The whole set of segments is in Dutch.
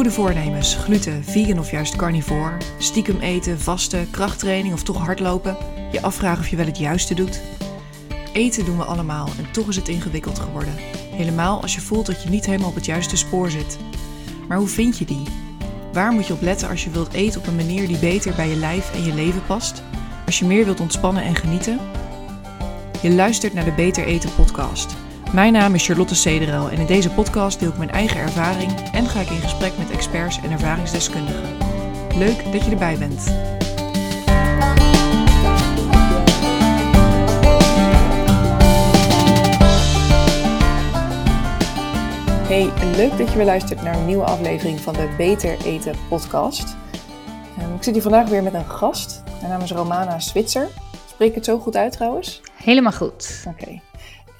Goede voornemens, gluten, vegan of juist carnivore, stiekem eten, vasten, krachttraining of toch hardlopen, je afvragen of je wel het juiste doet. Eten doen we allemaal en toch is het ingewikkeld geworden. Helemaal als je voelt dat je niet helemaal op het juiste spoor zit. Maar hoe vind je die? Waar moet je op letten als je wilt eten op een manier die beter bij je lijf en je leven past? Als je meer wilt ontspannen en genieten? Je luistert naar de Beter Eten podcast. Mijn naam is Charlotte Cederel en in deze podcast deel ik mijn eigen ervaring en ga ik in gesprek met experts en ervaringsdeskundigen. Leuk dat je erbij bent. Hey, leuk dat je weer luistert naar een nieuwe aflevering van de Beter Eten podcast. Ehm, ik zit hier vandaag weer met een gast. Mijn naam is Romana Switzer. Spreek ik het zo goed uit trouwens? Helemaal goed. Oké.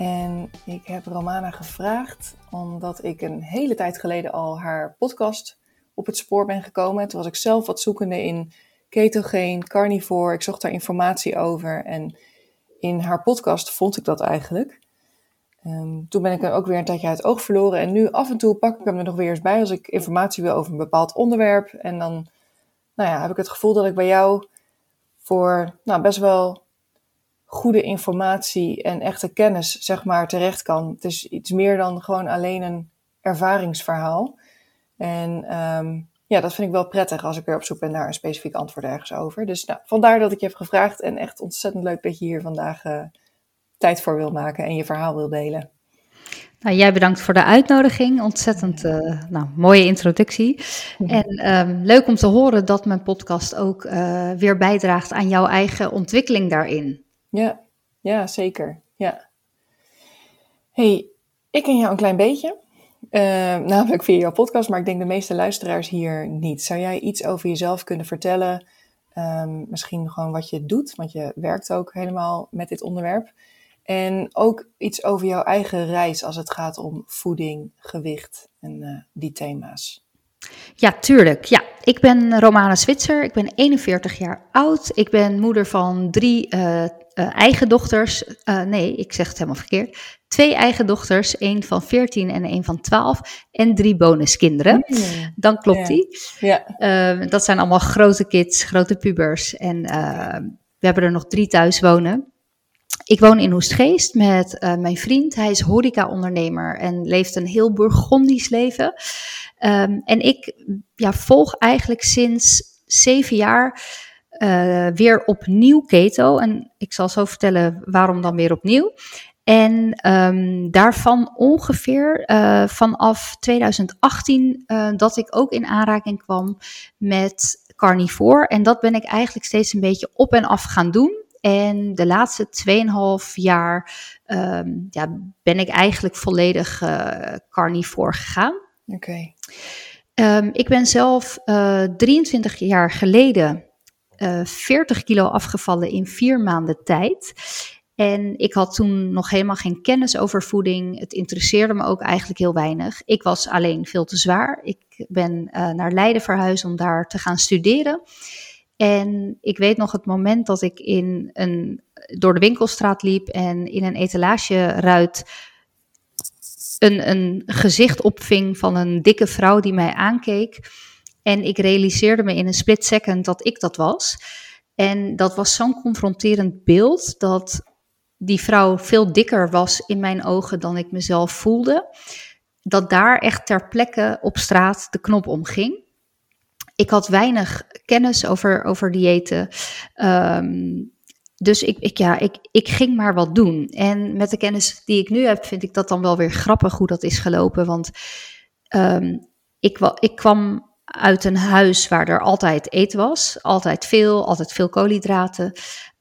En ik heb Romana gevraagd omdat ik een hele tijd geleden al haar podcast op het spoor ben gekomen. Toen was ik zelf wat zoekende in ketogeen, carnivore. Ik zocht daar informatie over en in haar podcast vond ik dat eigenlijk. Um, toen ben ik hem ook weer een tijdje uit het oog verloren. En nu af en toe pak ik hem er nog weer eens bij als ik informatie wil over een bepaald onderwerp. En dan nou ja, heb ik het gevoel dat ik bij jou voor nou, best wel goede informatie en echte kennis, zeg maar, terecht kan. Het is iets meer dan gewoon alleen een ervaringsverhaal. En um, ja, dat vind ik wel prettig als ik weer op zoek ben naar een specifiek antwoord ergens over. Dus nou, vandaar dat ik je heb gevraagd en echt ontzettend leuk dat je hier vandaag uh, tijd voor wil maken en je verhaal wil delen. Nou, jij bedankt voor de uitnodiging. Ontzettend uh, nou, mooie introductie. En um, leuk om te horen dat mijn podcast ook uh, weer bijdraagt aan jouw eigen ontwikkeling daarin. Ja, ja zeker. Ja. hey, ik ken jou een klein beetje. Uh, namelijk via jouw podcast, maar ik denk de meeste luisteraars hier niet. Zou jij iets over jezelf kunnen vertellen? Um, misschien gewoon wat je doet, want je werkt ook helemaal met dit onderwerp. En ook iets over jouw eigen reis als het gaat om voeding, gewicht en uh, die thema's. Ja, tuurlijk. Ja, ik ben Romana Switzer. Ik ben 41 jaar oud. Ik ben moeder van drie uh, uh, eigen dochters. Uh, nee, ik zeg het helemaal verkeerd. Twee eigen dochters, één van 14 en één van 12. En drie bonuskinderen. Mm. Dan klopt yeah. die. Yeah. dat zijn allemaal grote kids, grote pubers. En we hebben er nog drie thuis wonen. Ik woon in Oestgeest met mijn vriend. Hij is horeca-ondernemer en leeft een heel Burgondisch leven. Um, en ik ja, volg eigenlijk sinds zeven jaar uh, weer opnieuw keto. En ik zal zo vertellen waarom dan weer opnieuw. En um, daarvan ongeveer uh, vanaf 2018 uh, dat ik ook in aanraking kwam met carnivore. En dat ben ik eigenlijk steeds een beetje op en af gaan doen. En de laatste 2,5 jaar um, ja, ben ik eigenlijk volledig carnivore gegaan. Oké. Okay. Um, ik ben zelf uh, 23 jaar geleden uh, 40 kilo afgevallen in vier maanden tijd. En ik had toen nog helemaal geen kennis over voeding. Het interesseerde me ook eigenlijk heel weinig. Ik was alleen veel te zwaar. Ik ben uh, naar Leiden verhuisd om daar te gaan studeren. En ik weet nog het moment dat ik in een, door de winkelstraat liep en in een etalageruit een, een gezicht opving van een dikke vrouw die mij aankeek. En ik realiseerde me in een split second dat ik dat was. En dat was zo'n confronterend beeld dat die vrouw veel dikker was in mijn ogen dan ik mezelf voelde. Dat daar echt ter plekke op straat de knop omging ik had weinig kennis over, over diëten. Um, dus ik, ik, ja, ik, ik ging maar wat doen. En met de kennis die ik nu heb, vind ik dat dan wel weer grappig hoe dat is gelopen. Want um, ik, ik kwam uit een huis waar er altijd eten was. Altijd veel, altijd veel koolhydraten.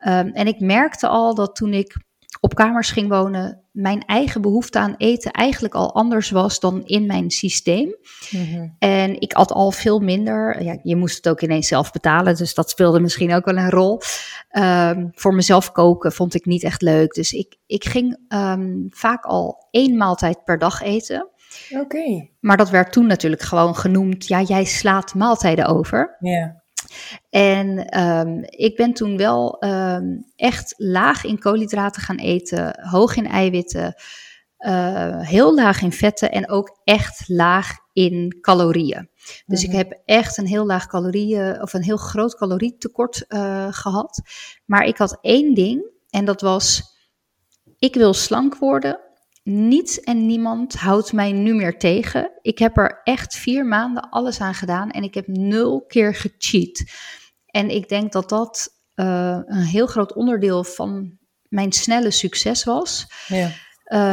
Um, en ik merkte al dat toen ik op kamers ging wonen, mijn eigen behoefte aan eten eigenlijk al anders was dan in mijn systeem. Mm-hmm. En ik had al veel minder. Ja, je moest het ook ineens zelf betalen, dus dat speelde misschien ook wel een rol. Um, voor mezelf koken vond ik niet echt leuk. Dus ik, ik ging um, vaak al één maaltijd per dag eten. Oké. Okay. Maar dat werd toen natuurlijk gewoon genoemd. Ja, jij slaat maaltijden over. Ja. Yeah. En um, ik ben toen wel um, echt laag in koolhydraten gaan eten, hoog in eiwitten. Uh, heel laag in vetten en ook echt laag in calorieën. Dus ik heb echt een heel laag calorieën of een heel groot calorietekort uh, gehad. Maar ik had één ding en dat was: ik wil slank worden. Niets en niemand houdt mij nu meer tegen. Ik heb er echt vier maanden alles aan gedaan en ik heb nul keer gecheat. En ik denk dat dat uh, een heel groot onderdeel van mijn snelle succes was. Ja.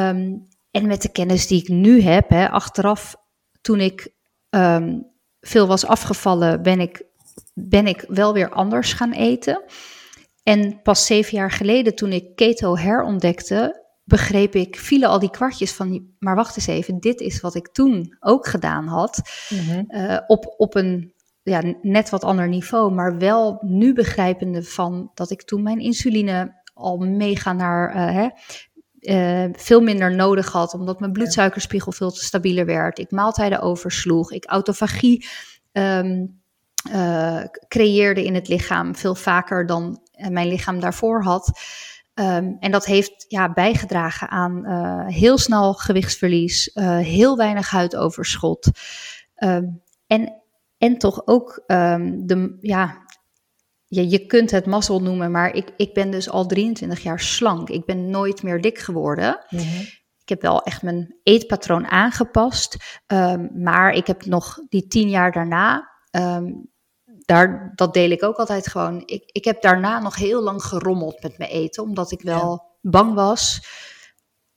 Um, en met de kennis die ik nu heb, hè, achteraf toen ik um, veel was afgevallen, ben ik, ben ik wel weer anders gaan eten. En pas zeven jaar geleden, toen ik keto herontdekte, begreep ik, vielen al die kwartjes van, maar wacht eens even, dit is wat ik toen ook gedaan had. Mm uh, op, op een ja, net wat ander niveau, maar wel nu begrijpende van dat ik toen mijn insuline al mega naar uh, hè, uh, veel minder nodig had, omdat mijn bloedsuikerspiegel veel te stabieler werd. Ik maaltijden oversloeg, ik autofagie um, uh, creëerde in het lichaam veel vaker dan mijn lichaam daarvoor had. Um, en dat heeft ja, bijgedragen aan uh, heel snel gewichtsverlies, heel weinig huidoverschot. Um, en, en toch ook de, ja, je, je kunt het mazzel noemen, maar ik, ik ben dus al 23 jaar slank. Ik ben nooit meer dik geworden. Mhm. Ik heb wel echt mijn eetpatroon aangepast. Maar ik heb nog die tien jaar daarna, daar, dat deel ik ook altijd gewoon. Ik, ik heb daarna nog heel lang gerommeld met mijn eten, omdat ik wel bang was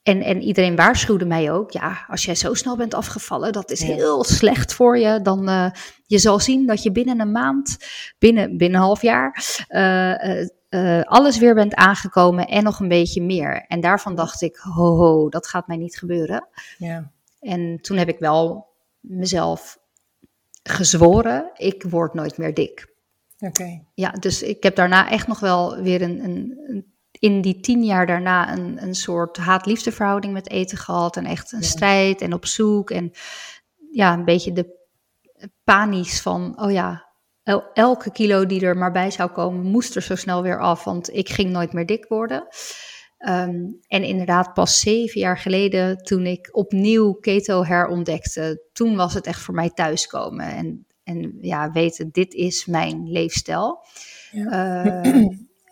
en, en iedereen waarschuwde mij ook, ja, als jij zo snel bent afgevallen, dat is heel slecht voor je. Dan uh, je zal zien dat je binnen een maand, binnen, binnen een half jaar, uh, uh, alles weer bent aangekomen en nog een beetje meer. En daarvan dacht ik, ho, ho dat gaat mij niet gebeuren. Ja. En toen heb ik wel mezelf gezworen, ik word nooit meer dik. Oké. Ja, dus ik heb daarna echt nog wel weer een, een, een in die tien jaar daarna een, een soort haat-liefde verhouding met eten gehad. En echt een strijd en op zoek. En ja, een beetje de panisch van, oh ja, elke kilo die er maar bij zou komen, moest er zo snel weer af. Want ik ging nooit meer dik worden. Ehm, en inderdaad, pas zeven jaar geleden, toen ik opnieuw keto herontdekte, toen was het echt voor mij thuiskomen. En, en ja, weten, dit is mijn leefstijl. Ja. Uh,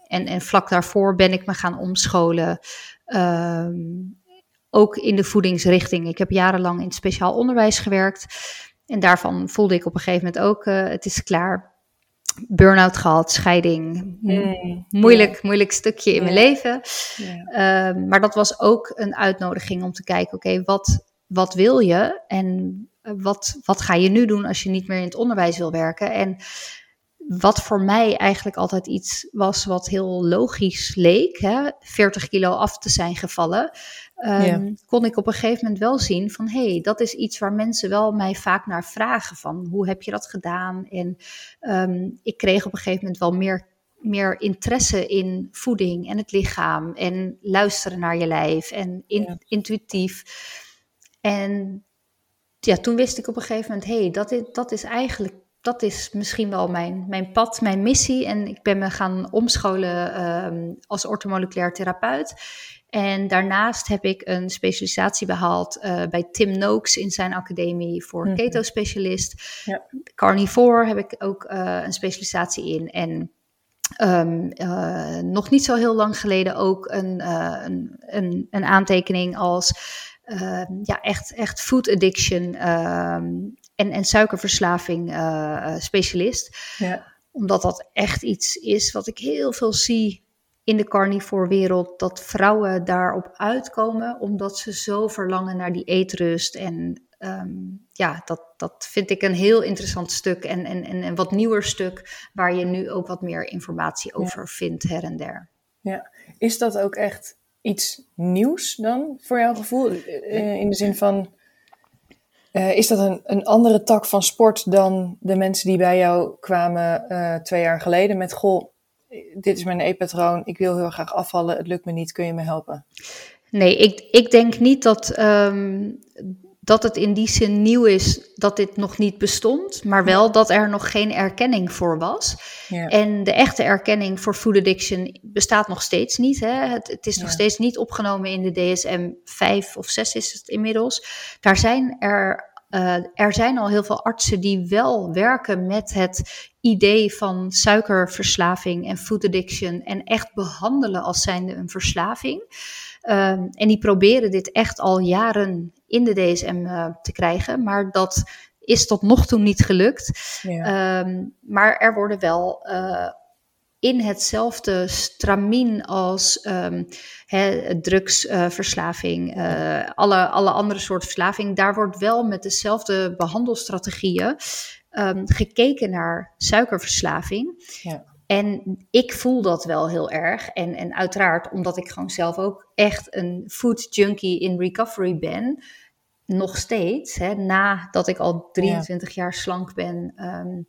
En, en vlak daarvoor ben ik me gaan omscholen. Ehm, ook in de voedingsrichting. Ik heb jarenlang in het speciaal onderwijs gewerkt. En daarvan voelde ik op een gegeven moment ook, uh, het is klaar. Burn-out gehad, scheiding. Moeilijk, moeilijk stukje in mijn leven. Ehm, maar dat was ook een uitnodiging om te kijken, oké, wat, wat wil je? En eh, wat, wat ga je nu doen als je niet meer in het onderwijs wil werken? En wat voor mij eigenlijk altijd iets was wat heel logisch leek, hè, 40 kilo af te zijn gevallen, um, kon ik op een gegeven moment wel zien van hé, hey, dat is iets waar mensen wel mij vaak naar vragen van hoe heb je dat gedaan? En um, ik kreeg op een gegeven moment wel meer, meer interesse in voeding en het lichaam en luisteren naar je lijf en in, intuïtief. En ja, toen wist ik op een gegeven moment, hé, hey, dat, is, dat is eigenlijk dat is misschien wel mijn, mijn pad, mijn missie. En ik ben me gaan omscholen um, als ortomoleculair therapeut. En daarnaast heb ik een specialisatie behaald uh, bij Tim Noakes in zijn academie voor mm -hmm. keto-specialist. Ja. Carnivore heb ik ook uh, een specialisatie in. En um, uh, nog niet zo heel lang geleden ook een, een, een, een, aantekening als ehm, ja, echt, echt food addiction en, en suikerverslaving uh, specialist. Ja. Omdat dat echt iets is wat ik heel veel zie in de carnivore wereld. Dat vrouwen daarop uitkomen omdat ze zo verlangen naar die eetrust. En um, ja, dat, dat vind ik een heel interessant stuk en, en, en een wat nieuwer stuk. Waar je nu ook wat meer informatie over vindt her en der. Ja, is dat ook echt iets nieuws dan voor jouw gevoel? In de zin van uh, is dat een, een andere tak van sport dan de mensen die bij jou kwamen uh, twee jaar geleden met goh, dit is mijn eetpatroon, ik wil heel graag afvallen, het lukt me niet, kun je me helpen? Nee, ik, ik denk niet dat, ehm, dat het in die zin nieuw is dat dit nog niet bestond, maar wel dat er nog geen erkenning voor was. Ja. En de echte erkenning voor food addiction bestaat nog steeds niet. Hè? Het, het is nog steeds niet opgenomen in de DSM 5 of 6 is het inmiddels. Daar zijn er uh, er zijn al heel veel artsen die wel werken met het idee van suikerverslaving en food addiction en echt behandelen als zijnde een verslaving. Um, en die proberen dit echt al jaren in de DSM uh, eh, te krijgen, maar dat is tot nog toe niet gelukt. Ja. Um, maar er worden wel uh, in hetzelfde stramien als um, drugsverslaving, uh, alle, alle andere soorten verslaving. Daar wordt wel met dezelfde behandelstrategieën um, gekeken naar suikerverslaving. Ja. En ik voel dat wel heel erg. En, en uiteraard, omdat ik gewoon zelf ook echt een food junkie in recovery ben, nog steeds, hè, nadat ik al 23 jaar slank ben, um,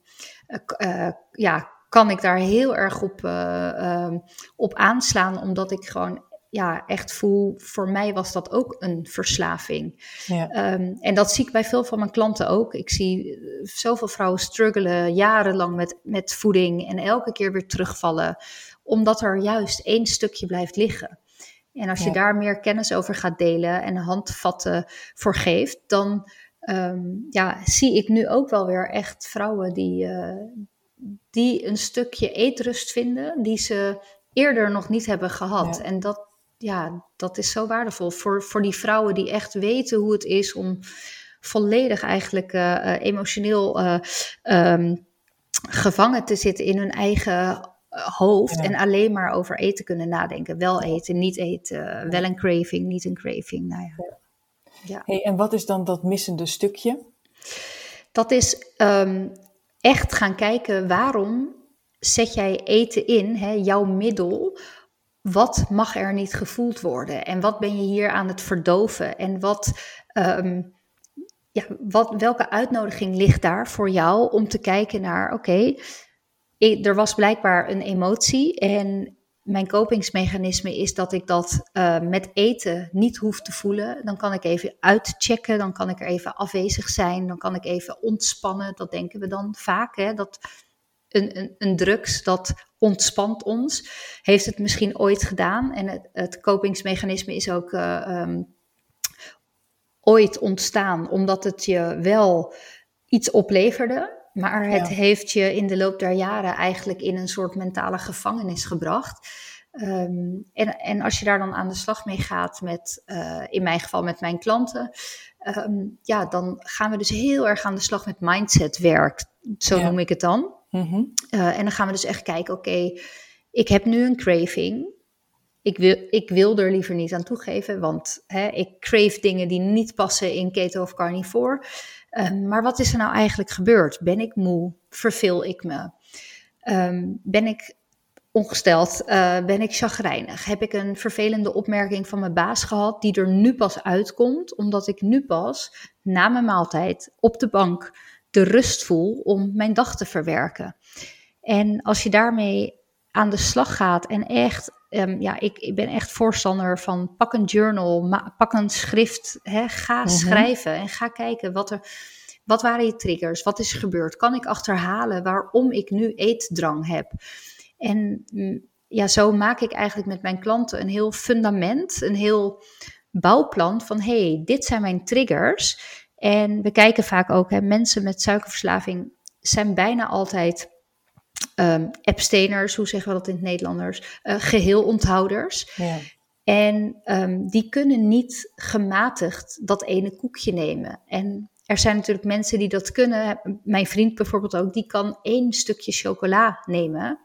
uh, ja, kan ik daar heel erg op, uh, op aanslaan, omdat ik gewoon ja, echt voel, voor mij was dat ook een verslaving. Ja. Um, en dat zie ik bij veel van mijn klanten ook. Ik zie eh, zoveel vrouwen struggelen jarenlang met, met voeding en elke keer weer terugvallen, omdat er juist één stukje blijft liggen. En als je daar meer kennis over gaat delen en handvatten voor geeft, dan um, ja, zie ik nu ook wel weer echt vrouwen die, uh, die een stukje eetrust vinden, die ze eerder nog niet hebben gehad. En dat, ja, dat is zo waardevol voor, voor die vrouwen die echt weten hoe het is om volledig eigenlijk uh, emotioneel uh, um, gevangen te zitten in hun eigen hoofd en alleen maar over eten kunnen nadenken. Wel eten, niet eten, wel een craving, niet een craving. Nou ja. ja. Hey, en wat is dan dat missende stukje? Dat is um, echt gaan kijken waarom zet jij eten in, hè, jouw middel. Wat mag er niet gevoeld worden? En wat ben je hier aan het verdoven? En wat, um, ja, wat, welke uitnodiging ligt daar voor jou om te kijken naar: oké, er was blijkbaar een emotie en mijn kopingsmechanisme is dat ik dat uh, met eten niet hoef te voelen. Dan kan ik even uitchecken, dan kan ik er even afwezig zijn, dan kan ik even ontspannen. Dat denken we dan vaak, hè? dat een, een, een drugs dat ontspant ons. Heeft het misschien ooit gedaan en het, het kopingsmechanisme is ook uh, um, ooit ontstaan omdat het je wel iets opleverde. Maar het heeft je in de loop der jaren eigenlijk in een soort mentale gevangenis gebracht. Um, en, en als je daar dan aan de slag mee gaat met, uh, in mijn geval met mijn klanten, um, ja, dan gaan we dus heel erg aan de slag met mindsetwerk, zo noem ik het dan. Mm-hmm. Uh, en dan gaan we dus echt kijken, oké, ik heb nu een craving. Ik wil, ik wil er liever niet aan toegeven, want hè, ik crave dingen die niet passen in keto of carnivore. Um, maar wat is er nou eigenlijk gebeurd? Ben ik moe? Verveel ik me? Um, ben ik ongesteld? Uh, ben ik chagrijnig? Heb ik een vervelende opmerking van mijn baas gehad die er nu pas uitkomt, omdat ik nu pas na mijn maaltijd op de bank de rust voel om mijn dag te verwerken? En als je daarmee aan de slag gaat en echt Um, ja, ik, ik, ben echt voorstander van pak een journal, pak een schrift, hè, ga mhm. schrijven en ga kijken wat er, wat waren je triggers, wat is gebeurd, kan ik achterhalen waarom ik nu eetdrang heb. En mm, ja, zo maak ik eigenlijk met mijn klanten een heel fundament, een heel bouwplan van hey, dit zijn mijn triggers. En we kijken vaak ook, hè, mensen met suikerverslaving zijn bijna altijd um, abstainers, hoe zeggen we dat in het Nederlanders? Uh, geheelonthouders. Ja. En um, die kunnen niet gematigd dat ene koekje nemen. En er zijn natuurlijk mensen die dat kunnen. Mijn vriend bijvoorbeeld ook, die kan één stukje chocola nemen.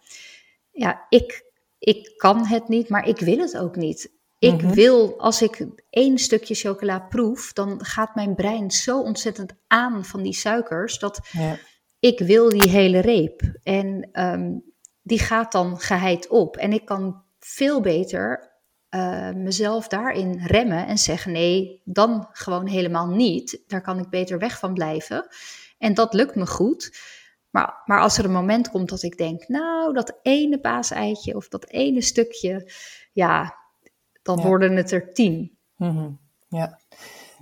Ja, ik, ik kan het niet, maar ik wil het ook niet. Ik mhm. wil, als ik één stukje chocola proef, dan gaat mijn brein zo ontzettend aan van die suikers. Dat ja ik wil die hele reep. En um, die gaat dan geheid op. En ik kan veel beter uh, mezelf daarin remmen en zeggen: nee, dan gewoon helemaal niet. Daar kan ik beter weg van blijven. En dat lukt me goed. Maar, maar als er een moment komt dat ik denk: nou, dat ene paaseitje of dat ene stukje, ja, dan worden het er tien. Mhm. Ja,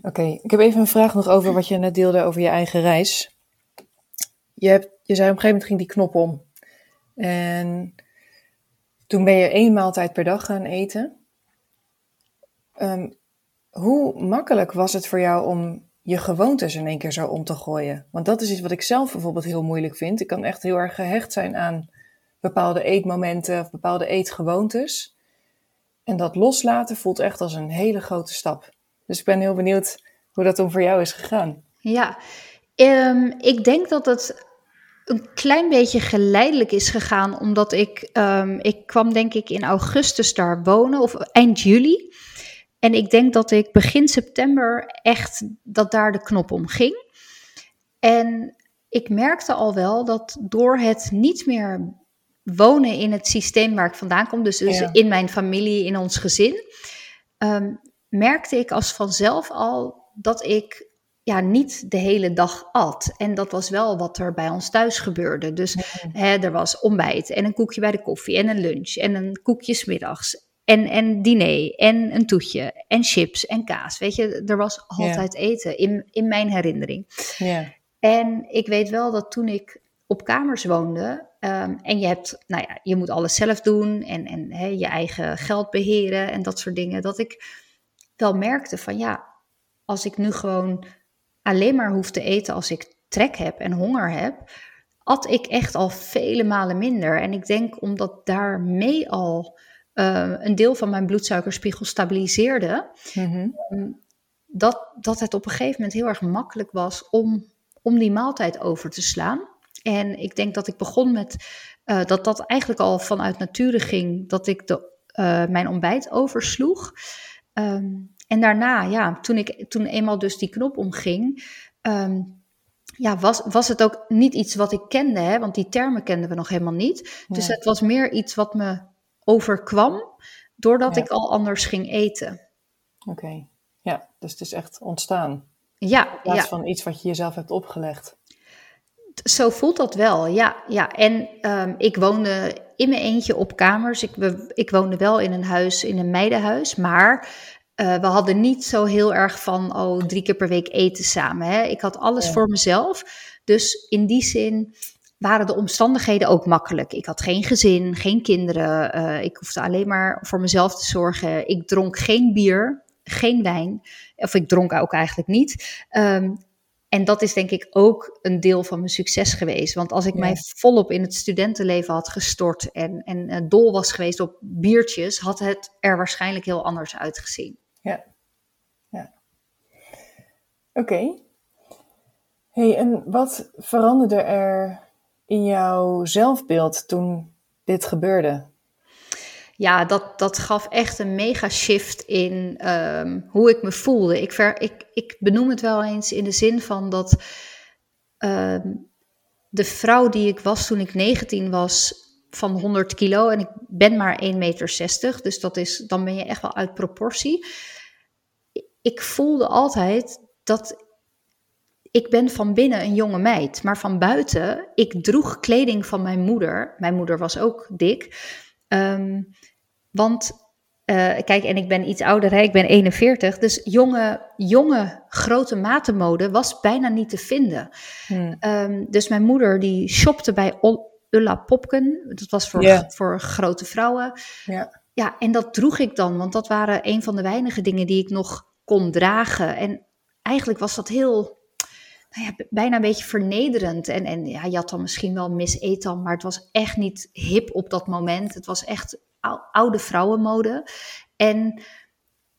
oké. Ik heb even een vraag nog over wat je net deelde over je eigen reis. Je, hebt, je zei op een gegeven moment ging die knop om. En toen ben je één maaltijd per dag gaan eten. Ehm, hoe makkelijk was het voor jou om je gewoontes in één keer zo om te gooien? Want dat is iets wat ik zelf bijvoorbeeld heel moeilijk vind. Ik kan echt heel erg gehecht zijn aan bepaalde eetmomenten of bepaalde eetgewoontes. En dat loslaten voelt echt als een hele grote stap. Dus ik ben heel benieuwd hoe dat dan voor jou is gegaan. Ja, um, ik denk dat het een klein beetje geleidelijk is gegaan, omdat ik, um, ik kwam denk ik in augustus daar wonen, of eind juli. En ik denk dat ik begin september echt, dat daar de knop om ging. En ik merkte al wel dat door het niet meer wonen in het systeem waar ik vandaan kom, dus, dus in mijn familie, in ons gezin, um, merkte ik als vanzelf al dat ik ja, niet de hele dag at. En dat was wel wat er bij ons thuis gebeurde. Dus hè, er was ontbijt en een koekje bij de koffie en een lunch en een koekje smiddags. En, en diner en een toetje en chips en kaas. Weet je, er was altijd eten in, in mijn herinnering. Ja. En ik weet wel dat toen ik op kamers woonde um, en je hebt, nou ja, je moet alles zelf doen en, en hè, je eigen geld beheren en dat soort dingen, dat ik wel merkte van ja, als ik nu gewoon alleen maar hoef te eten als ik trek heb en honger heb, at ik echt al vele malen minder. En ik denk omdat daarmee al uh, een deel van mijn bloedsuikerspiegel stabiliseerde, mm -hmm. dat, dat het op een gegeven moment heel erg makkelijk was om, om die maaltijd over te slaan. En ik denk dat ik begon met uh, dat dat eigenlijk al vanuit nature ging, dat ik de, uh, mijn ontbijt oversloeg. Um, en daarna, ja, toen, ik, toen eenmaal dus die knop omging, um, ja, was, was het ook niet iets wat ik kende, hè? want die termen kenden we nog helemaal niet. Dus het was meer iets wat me overkwam, doordat ik al anders ging eten. Oké, ja, dus het is echt ontstaan. Ja, In plaats ja. van iets wat je jezelf hebt opgelegd. Zo voelt dat wel, ja. ja. En um, ik woonde in mijn eentje op kamers. Ik, ik woonde wel in een huis, in een meidenhuis, maar uh, we hadden niet zo heel erg van, oh, drie keer per week eten samen. Hè? Ik had alles ja. voor mezelf. Dus in die zin waren de omstandigheden ook makkelijk. Ik had geen gezin, geen kinderen. Uh, ik hoefde alleen maar voor mezelf te zorgen. Ik dronk geen bier, geen wijn. Of ik dronk ook eigenlijk niet. Um, en dat is denk ik ook een deel van mijn succes geweest. Want als ik ja. mij volop in het studentenleven had gestort en, en uh, dol was geweest op biertjes, had het er waarschijnlijk heel anders uitgezien. Ja, ja. Oké. Hey, en wat veranderde er in jouw zelfbeeld toen dit gebeurde? Ja, dat, dat gaf echt een mega shift in um, hoe ik me voelde. Ik, ver, ik, ik benoem het wel eens in de zin van dat um, de vrouw die ik was toen ik 19 was, van 100 kilo en ik ben maar 1,60 meter, dus dat is, dan ben je echt wel uit proportie. Ik voelde altijd dat ik ben van binnen een jonge meid, maar van buiten, ik droeg kleding van mijn moeder. Mijn moeder was ook dik. Um, want, uh, kijk, en ik ben iets ouder, hè? ik ben 41, dus jonge, jonge grote matenmode was bijna niet te vinden. Hmm. Um, dus mijn moeder die shopte bij Ulla Popken, dat was voor, yeah. voor grote vrouwen. Yeah. Ja, en dat droeg ik dan, want dat waren een van de weinige dingen die ik nog kon dragen. En eigenlijk was dat heel, nou ja, bijna een beetje vernederend. En, en ja, je had dan misschien wel Miss Etan, maar het was echt niet hip op dat moment. Het was echt oude vrouwenmode. En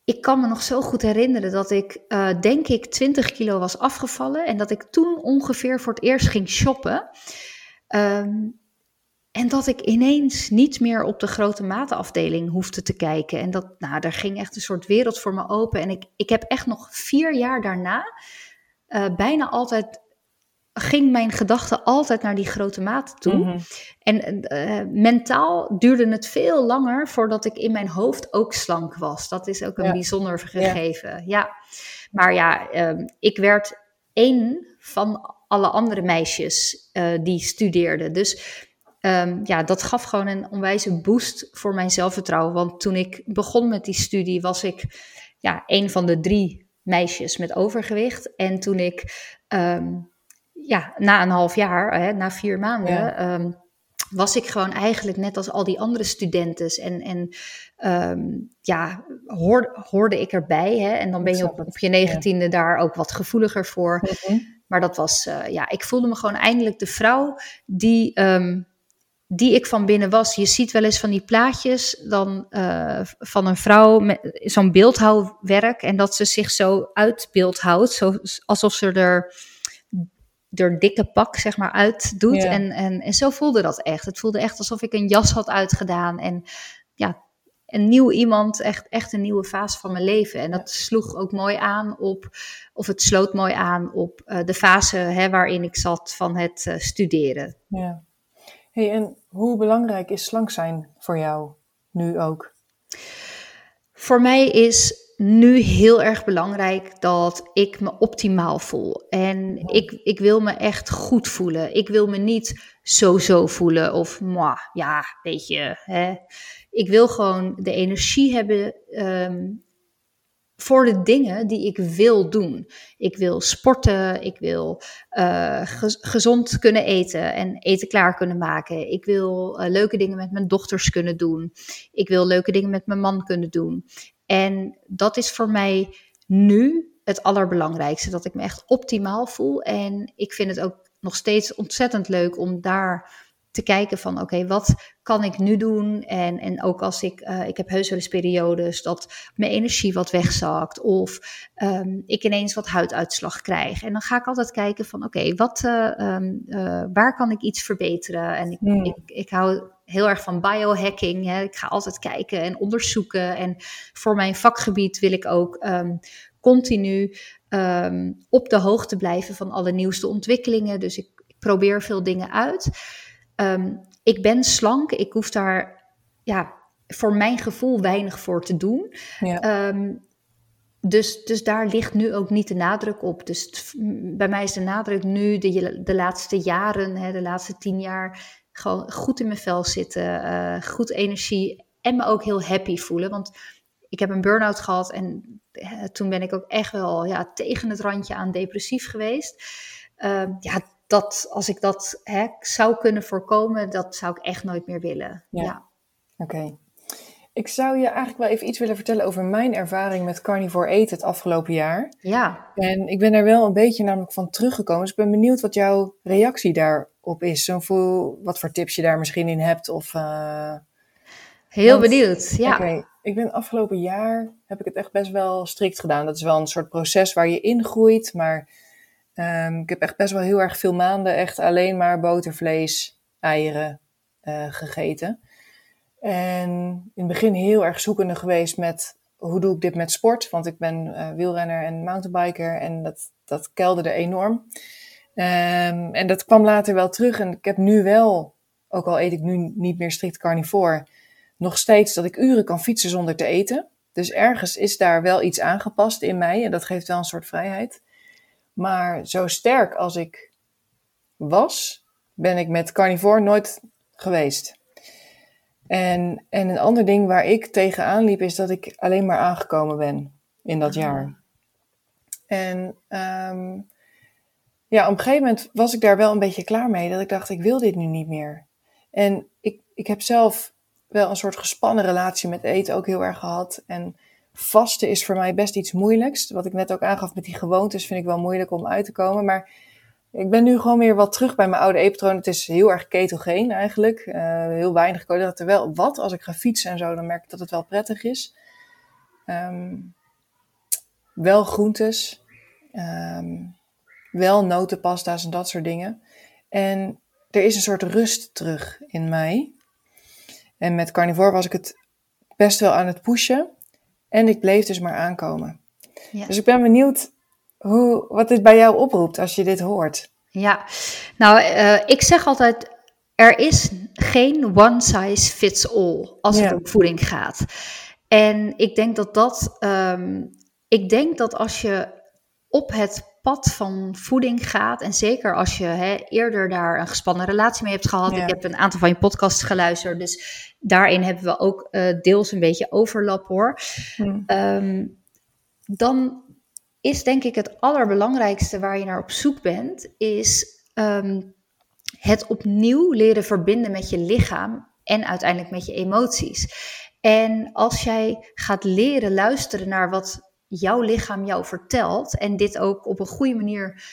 ik kan me nog zo goed herinneren dat ik, uh, denk ik, 20 kilo was afgevallen. En dat ik toen ongeveer voor het eerst ging shoppen. Um, en dat ik ineens niet meer op de grote matenafdeling hoefde te kijken. En dat, nou, daar ging echt een soort wereld voor me open. En ik, ik heb echt nog vier jaar daarna uh, bijna altijd ging mijn gedachte altijd naar die grote mate toe. Mm -hmm. En uh, mentaal duurde het veel langer voordat ik in mijn hoofd ook slank was. Dat is ook een ja. bijzonder gegeven. Ja. ja. Maar ja, uh, ik werd één van alle andere meisjes uh, die studeerden. Dus ehm, ja, dat gaf gewoon een onwijze boost voor mijn zelfvertrouwen. Want toen ik begon met die studie, was ik ja, een van de drie meisjes met overgewicht. En toen ik ehm, ja, na een half jaar, hè, na vier maanden, ehm, was ik gewoon eigenlijk net als al die andere studenten. En, en ja, hoorde ik erbij. Hè? En dan ben je op, op je negentiende daar ook wat gevoeliger voor. Mhm. Maar dat was, uh, ja, ik voelde me gewoon eindelijk de vrouw die, um, die ik van binnen was. Je ziet wel eens van die plaatjes dan uh, van een vrouw met zo'n beeldhouwwerk. En dat ze zich zo uit beeld houdt. Zo, alsof ze er er dikke pak zeg maar uit doet. En, en, en zo voelde dat echt. Het voelde echt alsof ik een jas had uitgedaan. En ja, een nieuw iemand, echt, echt een nieuwe fase van mijn leven. En dat sloeg ook mooi aan op, of het sloot mooi aan op uh, de fase hè, waarin ik zat van het uh, studeren. Ja. Hey, en hoe belangrijk is slank zijn voor jou nu ook? Voor mij is nu heel erg belangrijk dat ik me optimaal voel. En ik, ik wil me echt goed voelen. Ik wil me niet zo-zo voelen of, ja, weet je, hè. Ik wil gewoon de energie hebben um, voor de dingen die ik wil doen. Ik wil sporten, ik wil uh, gezond kunnen eten en eten klaar kunnen maken. Ik wil uh, leuke dingen met mijn dochters kunnen doen. Ik wil leuke dingen met mijn man kunnen doen. En dat is voor mij nu het allerbelangrijkste, dat ik me echt optimaal voel. En ik vind het ook nog steeds ontzettend leuk om daar te kijken van oké, wat kan ik nu doen? En, en ook als ik, uh, ik heb heus wel eens periodes dat mijn energie wat wegzakt of um, ik ineens wat huiduitslag krijg. En dan ga ik altijd kijken van oké, wat, uh, um, uh, waar kan ik iets verbeteren? En ik, hmm. ik, ik hou heel erg van biohacking. Hè. Ik ga altijd kijken en onderzoeken. En voor mijn vakgebied wil ik ook um, continu op de hoogte blijven van alle nieuwste ontwikkelingen. Dus ik, ik probeer veel dingen uit. Um, ik ben slank, ik hoef daar ja, voor mijn gevoel weinig voor te doen. Ja. Um, dus, dus daar ligt nu ook niet de nadruk op. Dus bij mij is de nadruk nu de, de laatste jaren, hè, de laatste tien jaar, gewoon goed in mijn vel zitten, uh, goed energie en me ook heel happy voelen. Want ik heb een burn-out gehad en uh, toen ben ik ook echt wel ja, tegen het randje aan depressief geweest. Uh, ja, dat als ik dat hè, zou kunnen voorkomen, dat zou ik echt nooit meer willen. Ja. Oké. Ik zou je eigenlijk wel even iets willen vertellen over mijn ervaring met carnivore eten het afgelopen jaar. Ja. En ik ben er wel een beetje namelijk van teruggekomen. Dus ik ben benieuwd wat jouw reactie daarop is. Zo voor, wat voor tips je daar misschien in hebt. Of, uh... Heel benieuwd, ja. Oké, ik ben afgelopen jaar, heb ik het echt best wel strikt gedaan. Dat is wel een soort proces waar je ingroeit, maar Um, ik heb echt best wel heel erg veel maanden echt alleen maar botervlees, eieren uh, gegeten. En in het begin heel erg zoekende geweest met hoe doe ik dit met sport? Want ik ben uh, wielrenner en mountainbiker en dat, dat kelderde enorm. Um, en dat kwam later wel terug en ik heb nu wel, ook al eet ik nu niet meer strikt carnivore, nog steeds dat ik uren kan fietsen zonder te eten. Dus ergens is daar wel iets aangepast in mij en dat geeft wel een soort vrijheid. Maar zo sterk als ik was, ben ik met carnivore nooit geweest. En, en een ander ding waar ik tegenaan liep, is dat ik alleen maar aangekomen ben in dat ah. jaar. En um, ja, op een gegeven moment was ik daar wel een beetje klaar mee. Dat ik dacht, ik wil dit nu niet meer. En ik, ik heb zelf wel een soort gespannen relatie met eten ook heel erg gehad. En vasten is voor mij best iets moeilijks. Wat ik net ook aangaf met die gewoontes vind ik wel moeilijk om uit te komen. Maar ik ben nu gewoon weer wat terug bij mijn oude eetpatroon. Het is heel erg ketogeen eigenlijk. Uh, heel weinig koolhydraten. Wel wat, als ik ga fietsen en zo, dan merk ik dat het wel prettig is. Um, wel groentes. Um, wel notenpasta's en dat soort dingen. En er is een soort rust terug in mij. En met carnivore was ik het best wel aan het pushen. En ik bleef dus maar aankomen. Ja. Dus ik ben benieuwd hoe, wat dit bij jou oproept als je dit hoort. Ja, nou, uh, ik zeg altijd: er is geen one size fits all als het om voeding gaat. En ik denk dat dat, um, ik denk dat als je op het pad van voeding gaat. En zeker als je hè, eerder daar een gespannen relatie mee hebt gehad. Ik heb een aantal van je podcasts geluisterd. Dus daarin hebben we ook uh, deels een beetje overlap hoor. Hmm. Ehm, dan is denk ik het allerbelangrijkste waar je naar op zoek bent, is ehm, het opnieuw leren verbinden met je lichaam en uiteindelijk met je emoties. En als jij gaat leren luisteren naar wat jouw lichaam jou vertelt en dit ook op een goede manier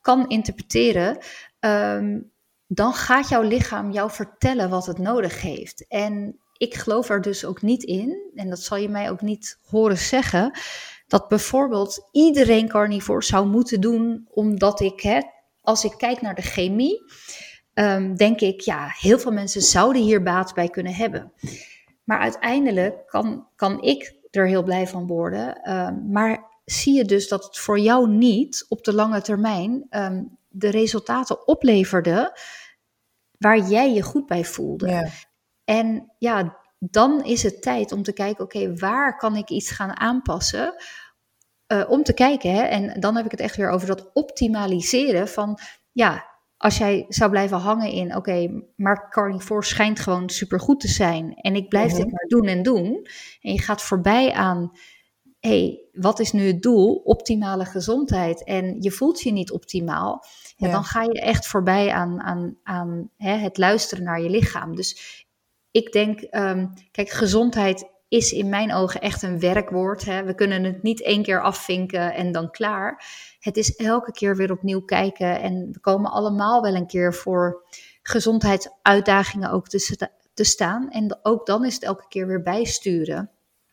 kan interpreteren, ehm, dan gaat jouw lichaam jou vertellen wat het nodig heeft. En ik geloof er dus ook niet in, en dat zal je mij ook niet horen zeggen, dat bijvoorbeeld iedereen carnivore zou moeten doen, omdat ik, hè, als ik kijk naar de chemie, um, denk ik, ja, heel veel mensen zouden hier baat bij kunnen hebben. Maar uiteindelijk kan, kan ik er heel blij van worden. Ehm, maar zie je dus dat het voor jou niet op de lange termijn ehm, de resultaten opleverde waar jij je goed bij voelde. Ja. En ja, dan is het tijd om te kijken, oké, waar kan ik iets gaan aanpassen? Uh, om te kijken, hè, en dan heb ik het echt weer over dat optimaliseren van, ja, als jij zou blijven hangen in, oké, maar carnivore schijnt gewoon supergoed te zijn en ik blijf dit mhm. maar doen en doen, en je gaat voorbij aan, hé, hey, wat is nu het doel? Optimale gezondheid en je voelt je niet optimaal, ja, dan ga je echt voorbij aan, aan, aan hè, het luisteren naar je lichaam. Dus ik denk, ehm, kijk, gezondheid is in mijn ogen echt een werkwoord. Hè. We kunnen het niet één keer afvinken en dan klaar. Het is elke keer weer opnieuw kijken. En we komen allemaal wel een keer voor gezondheidsuitdagingen ook te, te staan. En ook dan is het elke keer weer bijsturen.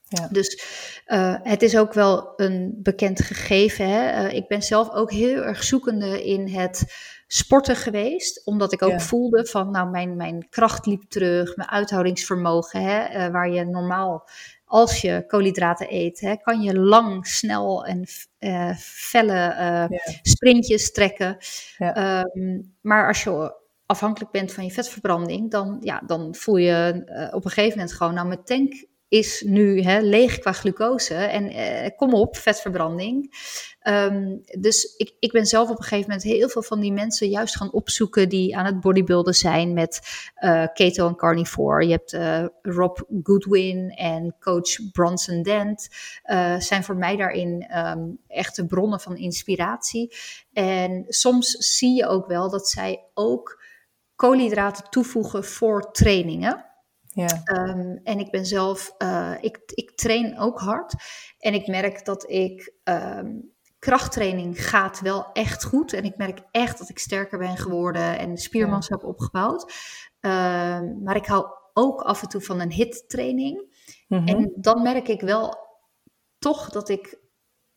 Ja. Dus uh, het is ook wel een bekend gegeven. Hè? Uh, ik ben zelf ook heel erg zoekende in het sporten geweest. Omdat ik ook voelde van, nou, mijn, mijn kracht liep terug, mijn uithoudingsvermogen. Hè, uh, waar je normaal, als je koolhydraten eet, hè, kan je lang, snel en uh, felle uh, sprintjes trekken. Ja. Um, maar als je afhankelijk bent van je vetverbranding, dan, ja, dan voel je op een gegeven moment gewoon, nou, mijn tank is nu hè, leeg qua glucose. En eh, kom op, vetverbranding. Um, dus ik, ik ben zelf op een gegeven moment heel veel van die mensen juist gaan opzoeken die aan het bodybuilden zijn met uh, keto en carnivore. Je hebt uh, Rob Goodwin en coach Bronson Dent. Uh, zijn voor mij daarin um, echte bronnen van inspiratie. En soms zie je ook wel dat zij ook koolhydraten toevoegen voor trainingen. Ja. Um, en ik ben zelf, uh, ik, ik train ook hard. En ik merk dat ik, um, krachttraining gaat wel echt goed. En ik merk echt dat ik sterker ben geworden en spiermassa heb opgebouwd. Um, maar ik hou ook af en toe van een hit-training. Mm En dan merk ik wel toch dat ik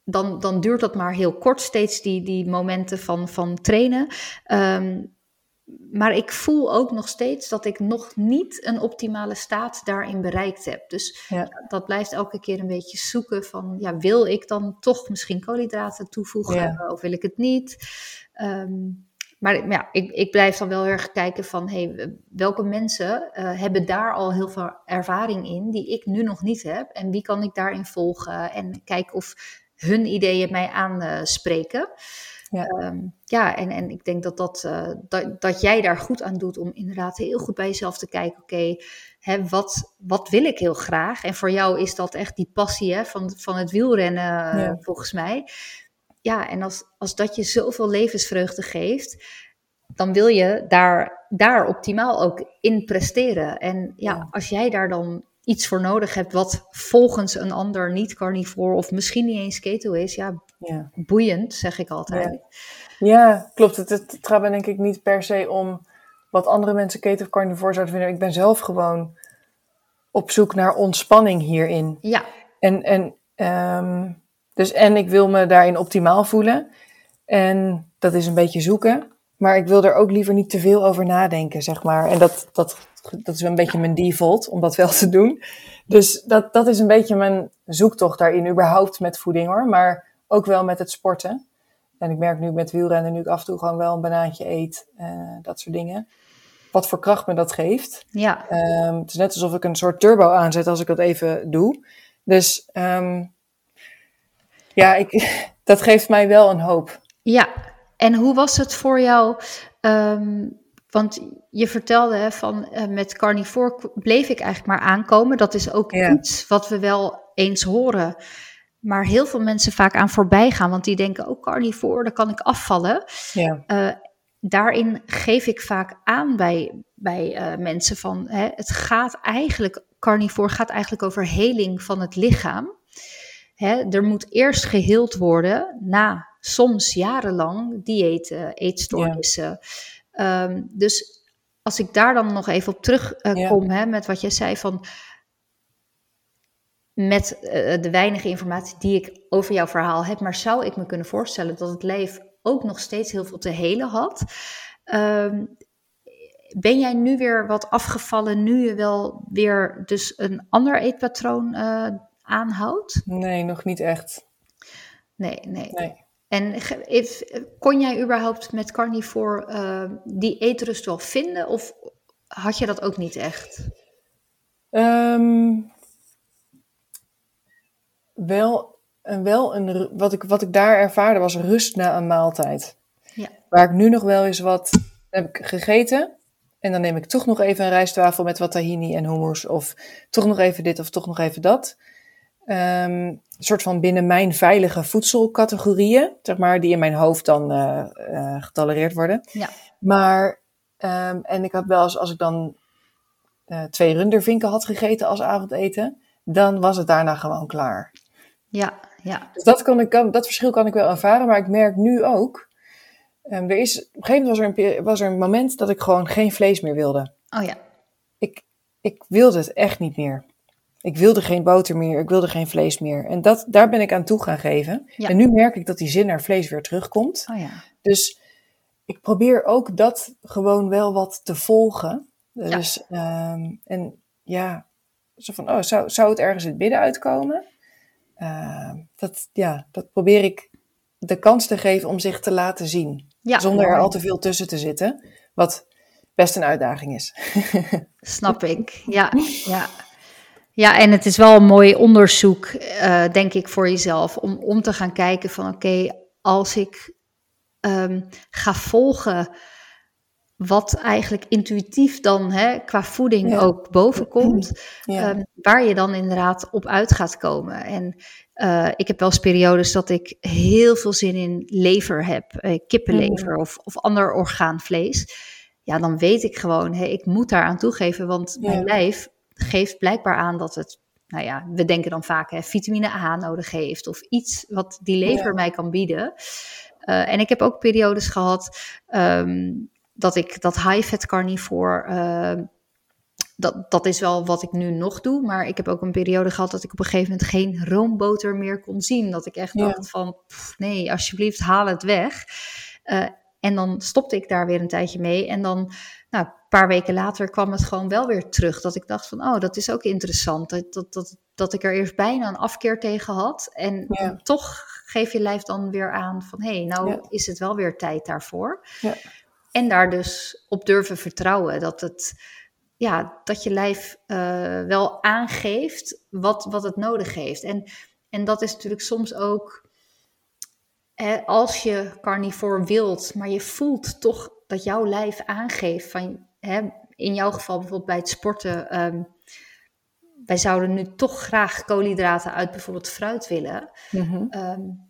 dan, dan duurt dat maar heel kort steeds, die, die momenten van, van trainen. Um, maar ik voel ook nog steeds dat ik nog niet een optimale staat daarin bereikt heb. Dus ja. dat blijft elke keer een beetje zoeken van, ja, wil ik dan toch misschien koolhydraten toevoegen of wil ik het niet? Um, maar ja, ik, ik blijf dan wel heel erg kijken van, hey, welke mensen uh, hebben daar al heel veel ervaring in die ik nu nog niet heb? En wie kan ik daarin volgen en kijken of hun ideeën mij aanspreken? Ja, ehm, ja en, en ik denk dat, dat, uh, dat, dat jij daar goed aan doet om inderdaad heel goed bij jezelf te kijken. Oké, okay, wat, wat wil ik heel graag? En voor jou is dat echt die passie hè, van, van het wielrennen, uh, volgens mij. Ja, en als, als dat je zoveel levensvreugde geeft, dan wil je daar, daar optimaal ook in presteren. En ja, ja, als jij daar dan iets voor nodig hebt wat volgens een ander niet carnivore of misschien niet eens keto is, ja, ja. boeiend, zeg ik altijd. Ja, klopt. Het, het, gaat me denk ik niet per se om wat andere mensen keto of carnivore zouden vinden. Ik ben zelf gewoon op zoek naar ontspanning hierin. Ja. En, en, um, dus, en ik wil me daarin optimaal voelen. En dat is een beetje zoeken. Maar ik wil er ook liever niet te veel over nadenken, zeg maar. En dat, dat, dat is een beetje mijn default, om dat wel te doen. Dus dat, dat is een beetje mijn zoektocht daarin, überhaupt met voeding hoor. Maar ook wel met het sporten. En ik merk nu met wielrennen, nu ik af en toe gewoon wel een banaantje eet, uh, dat soort dingen. Wat voor kracht me dat geeft. Ja. Um, het is net alsof ik een soort turbo aanzet als ik dat even doe. Dus um, ja, ik, dat geeft mij wel een hoop. Ja, en hoe was het voor jou? Ehm, want je vertelde hè, van uh, met carnivore bleef ik eigenlijk maar aankomen. Dat is ook iets wat we wel eens horen. Maar heel veel mensen vaak aan voorbij gaan. Want die denken, oh carnivore, daar kan ik afvallen. Ja. Uh, daarin geef ik vaak aan bij, bij uh, mensen van... Hè, het gaat eigenlijk, carnivore gaat eigenlijk over heling van het lichaam. Hè, er moet eerst geheeld worden na soms jarenlang diëten, eetstoornissen... Um, dus als ik daar dan nog even op terugkom, uh, met wat jij zei van met uh, de weinige informatie die ik over jouw verhaal heb, maar zou ik me kunnen voorstellen dat het lijf ook nog steeds heel veel te helen had. Um, ben jij nu weer wat afgevallen, nu je wel weer dus een ander eetpatroon uh, aanhoudt? Nee, nog niet echt. Nee, nee. nee. En if, kon jij überhaupt met carnivore uh, die eetrust wel vinden? Of had je dat ook niet echt? Um, wel, wel een, wat, ik, wat ik daar ervaarde was rust na een maaltijd. Ja. Waar ik nu nog wel eens wat heb ik gegeten. En dan neem ik toch nog even een rijstwafel met wat tahini en hummus. Of toch nog even dit of toch nog even dat. Um, soort van binnen mijn veilige voedselcategorieën, zeg maar, die in mijn hoofd dan uh, uh, getolereerd worden. Ja. Maar, um, en ik had wel eens, als ik dan uh, twee rundervinken had gegeten als avondeten, dan was het daarna gewoon klaar. Ja, ja. Dus dat, kan ik, dat verschil kan ik wel ervaren, maar ik merk nu ook, um, er is, op een gegeven moment was er, een, was er een moment dat ik gewoon geen vlees meer wilde. Oh ja. Ik, ik wilde het echt niet meer. Ik wilde geen boter meer, ik wilde geen vlees meer. En dat, daar ben ik aan toe gaan geven. En nu merk ik dat die zin naar vlees weer terugkomt. Oh ja. Dus ik probeer ook dat gewoon wel wat te volgen. Dus, ja. Um, en ja, zo van, oh, zou, zou het ergens in het midden uitkomen? Uh, dat, ja, dat probeer ik de kans te geven om zich te laten zien. Ja, zonder er al te veel tussen te zitten. Wat best een uitdaging is. Snap ik, ja, ja. Ja, en het is wel een mooi onderzoek, uh, denk ik, voor jezelf. Om, om te gaan kijken van oké, okay, als ik um, ga volgen wat eigenlijk intuïtief dan hè, qua voeding ja. ook bovenkomt, ja. um, waar je dan inderdaad op uit gaat komen. En uh, ik heb wel eens periodes dat ik heel veel zin in lever heb, uh, kippenlever mm. of, of ander orgaanvlees. Ja, dan weet ik gewoon, hey, ik moet daar aan toegeven, want mijn lijf geeft blijkbaar aan dat het, nou ja, we denken dan vaak hè, vitamine A nodig heeft of iets wat die lever mij kan bieden. Uh, en ik heb ook periodes gehad um, dat ik dat high-fat carnivore, uh, dat, dat is wel wat ik nu nog doe, maar ik heb ook een periode gehad dat ik op een gegeven moment geen roomboter meer kon zien. Dat ik echt ja. dacht van, pff, nee, alsjeblieft, haal het weg. Uh, en dan stopte ik daar weer een tijdje mee. En dan nou, een paar weken later kwam het gewoon wel weer terug. Dat ik dacht van, oh, dat is ook interessant. Dat, dat, dat, dat ik er eerst bijna een afkeer tegen had. En ja. toch geef je lijf dan weer aan van, hé, hey, nou ja. is het wel weer tijd daarvoor. Ja. En daar dus op durven vertrouwen dat het... Ja, dat je lijf uh, wel aangeeft wat, wat het nodig heeft. En, en dat is natuurlijk soms ook als je carnivore wilt, maar je voelt toch dat jouw lijf aangeeft van, hè, in jouw geval bijvoorbeeld bij het sporten, um, wij zouden nu toch graag koolhydraten uit bijvoorbeeld fruit willen. Mm-hmm. Um,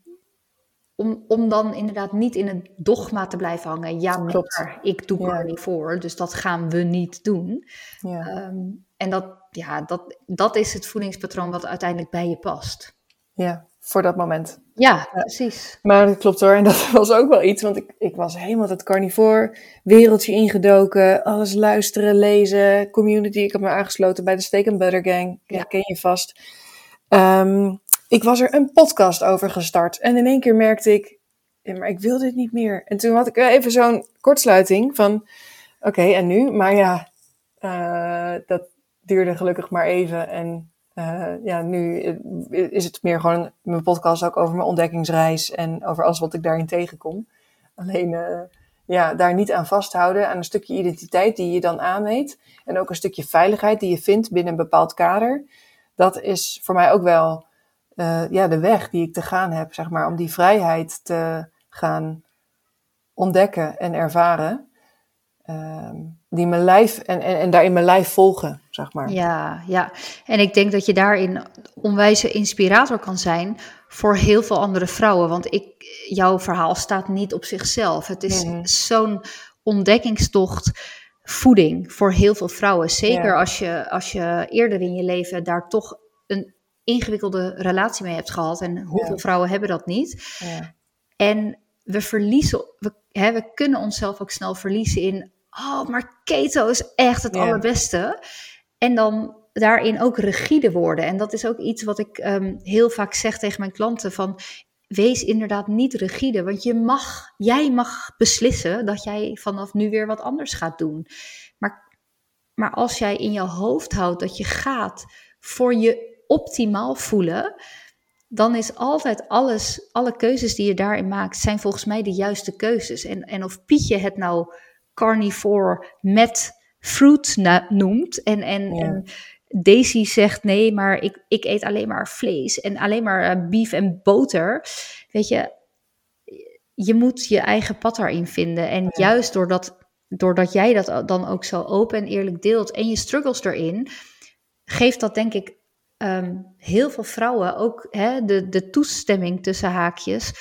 om, om dan inderdaad niet in een dogma te blijven hangen. Ja, maar ik doe ja. carnivore, dus dat gaan we niet doen. Ja. Um, en dat, ja, dat, dat is het voedingspatroon wat uiteindelijk bij je past. Ja, voor dat moment. Ja, ja, precies. Maar dat klopt hoor. En dat was ook wel iets, want ik, ik was helemaal het carnivore wereldje ingedoken. Alles luisteren, lezen, community. Ik heb me aangesloten bij de Steak and Butter Gang. Ja. ken je vast. Um, ik was er een podcast over gestart. En in één keer merkte ik, maar ik wil dit niet meer. En toen had ik even zo'n kortsluiting van, oké, en nu? Maar ja, uh, dat duurde gelukkig maar even. En uh, ja, nu is het meer gewoon mijn podcast ook over mijn ontdekkingsreis en over alles wat ik daarin tegenkom. Alleen ja, daar niet aan vasthouden, aan een stukje identiteit die je dan aanmeet. En ook een stukje veiligheid die je vindt binnen een bepaald kader. Dat is voor mij ook wel eh, ja, de weg die ik te gaan heb, zeg maar, om die vrijheid te gaan ontdekken en ervaren. Ehm, die mijn lijf en, en, en daarin mijn lijf volgen, zeg maar. Ja, ja. En ik denk dat je daarin onwijze inspirator kan zijn voor heel veel andere vrouwen. Want ik, jouw verhaal staat niet op zichzelf. Het is Mhm. zo'n ontdekkingstocht voeding voor heel veel vrouwen. Zeker als, je, als je eerder in je leven daar toch ingewikkelde relatie mee hebt gehad. En hoeveel Ja. vrouwen hebben dat niet? Ja. En we verliezen, we, hè, we kunnen onszelf ook snel verliezen in, oh, maar keto is echt het Ja. allerbeste. En dan daarin ook rigide worden. En dat is ook iets wat ik ehm, heel vaak zeg tegen mijn klanten van, wees inderdaad niet rigide, want je mag, jij mag beslissen dat jij vanaf nu weer wat anders gaat doen. Maar, maar als jij in je hoofd houdt dat je gaat voor je optimaal voelen, dan is altijd alles, alle keuzes die je daarin maakt, zijn volgens mij de juiste keuzes. En, en of Pietje het nou carnivore met fruit noemt en, en, Ja. en Daisy zegt nee, maar ik, ik eet alleen maar vlees en alleen maar eh, beef en boter. Weet je, je moet je eigen pad daarin vinden. En juist doordat, doordat jij dat dan ook zo open en eerlijk deelt en je struggles erin, geeft dat denk ik ehm, heel veel vrouwen ook hè, de, de toestemming tussen haakjes.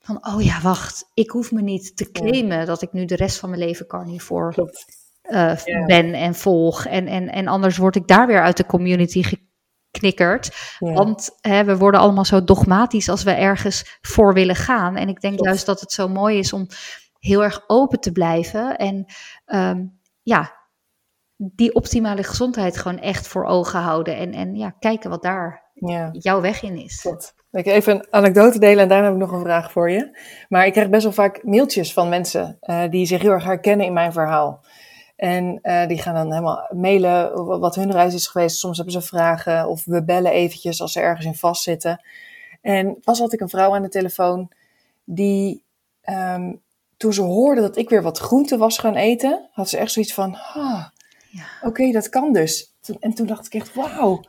Van, oh ja, wacht, ik hoef me niet te claimen dat ik nu de rest van mijn leven carnivore Klopt. eh, ben en volg. En, en, en anders word ik daar weer uit de community geknikkerd. Want hè, we worden allemaal zo dogmatisch als we ergens voor willen gaan. En ik denk Klopt. juist dat het zo mooi is om heel erg open te blijven. En ehm, ja, die optimale gezondheid gewoon echt voor ogen houden. En, en ja, kijken wat daar ja. jouw weg in is. Ik even een anekdote delen en daarna heb ik nog een vraag voor je. Maar ik krijg best wel vaak mailtjes van mensen eh, die zich heel erg herkennen in mijn verhaal. En eh, die gaan dan helemaal mailen wat hun reis is geweest. Soms hebben ze vragen of we bellen eventjes als ze ergens in vastzitten. En pas had ik een vrouw aan de telefoon die ehm, toen ze hoorde dat ik weer wat groente was gaan eten, had ze echt zoiets van, ah, Ja. oké, dat kan dus. En toen dacht ik echt, wauw.